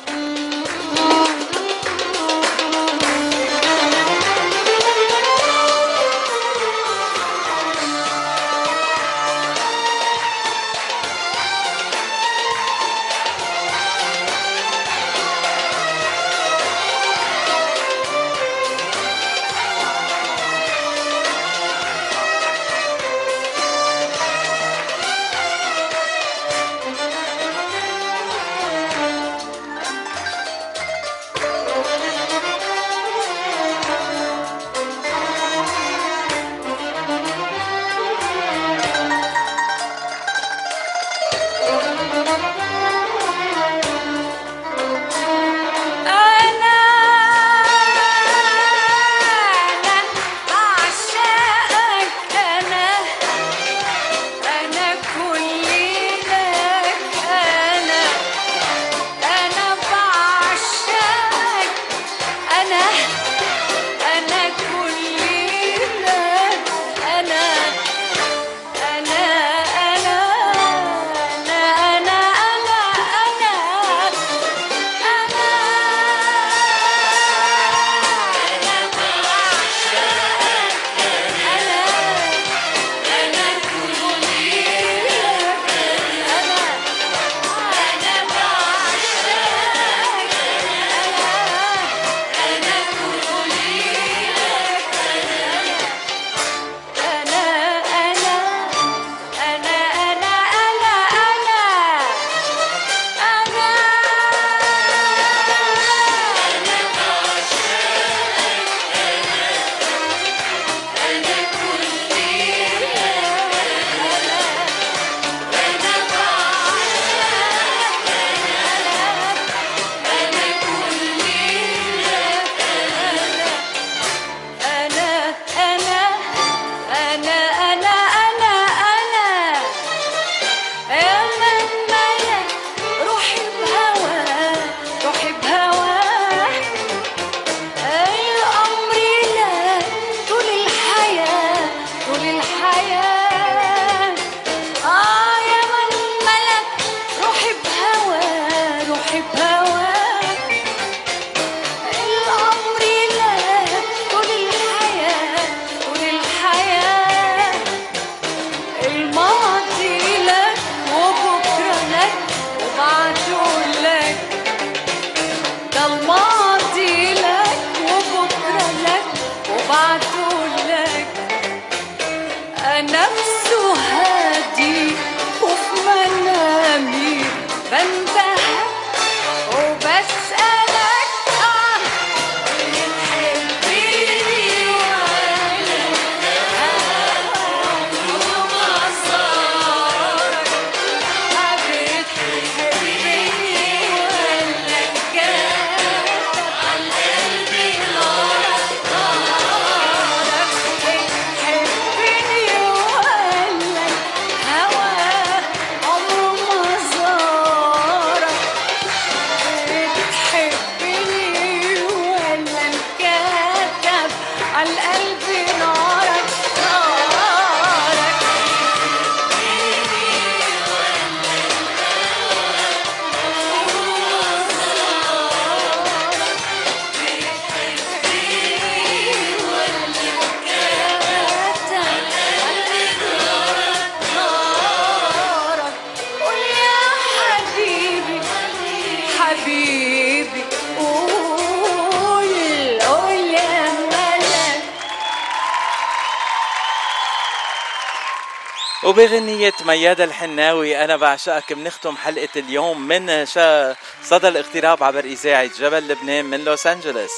وبغنية ميادة الحناوي أنا بعشقك. بنختم حلقة اليوم من شا صدى الاغتراب عبر إذاعة جبل لبنان من لوس أنجلوس.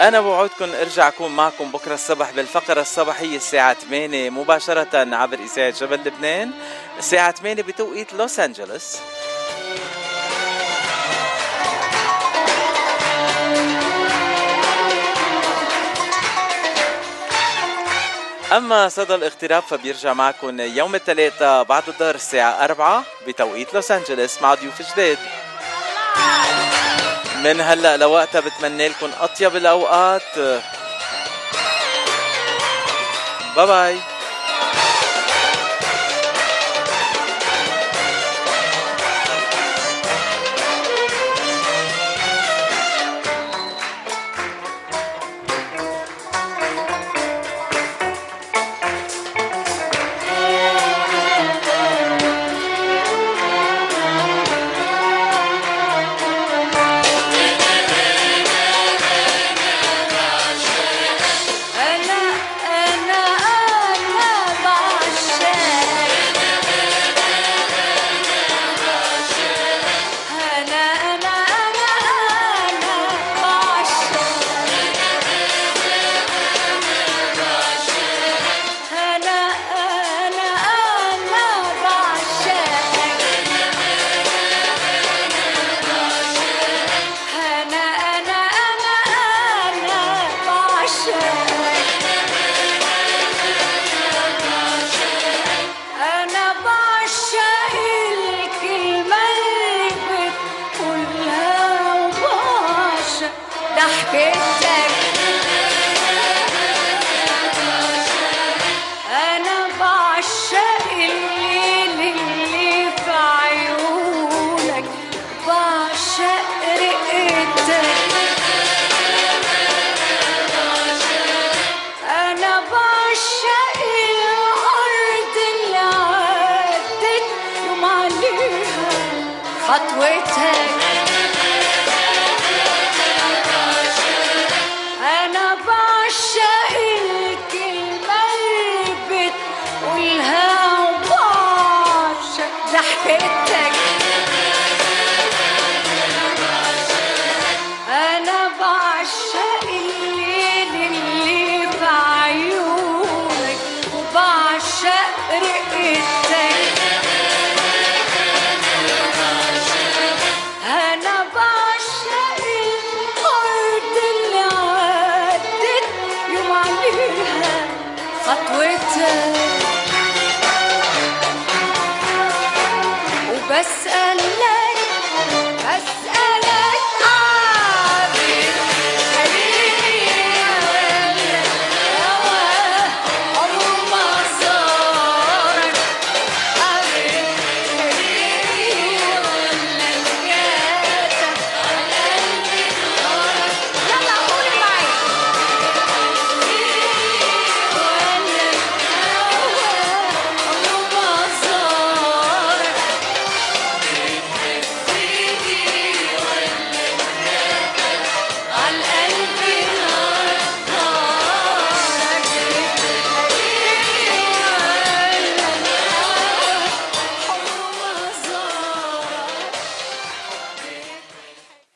أنا بوعدكم أرجع أكون معكم بكرة الصبح بالفقرة الصباحية الساعة 8 مباشرة عبر إذاعة جبل لبنان. الساعة 8 بتوقيت لوس أنجلوس. أما صدى الاغتراب فبيرجع معكم يوم الثلاثاء بعد الظهر الساعة 4 بتوقيت لوس أنجلوس مع ضيوف جداد من هلأ لوقتها بتمنى لكم أطيب الأوقات. باي باي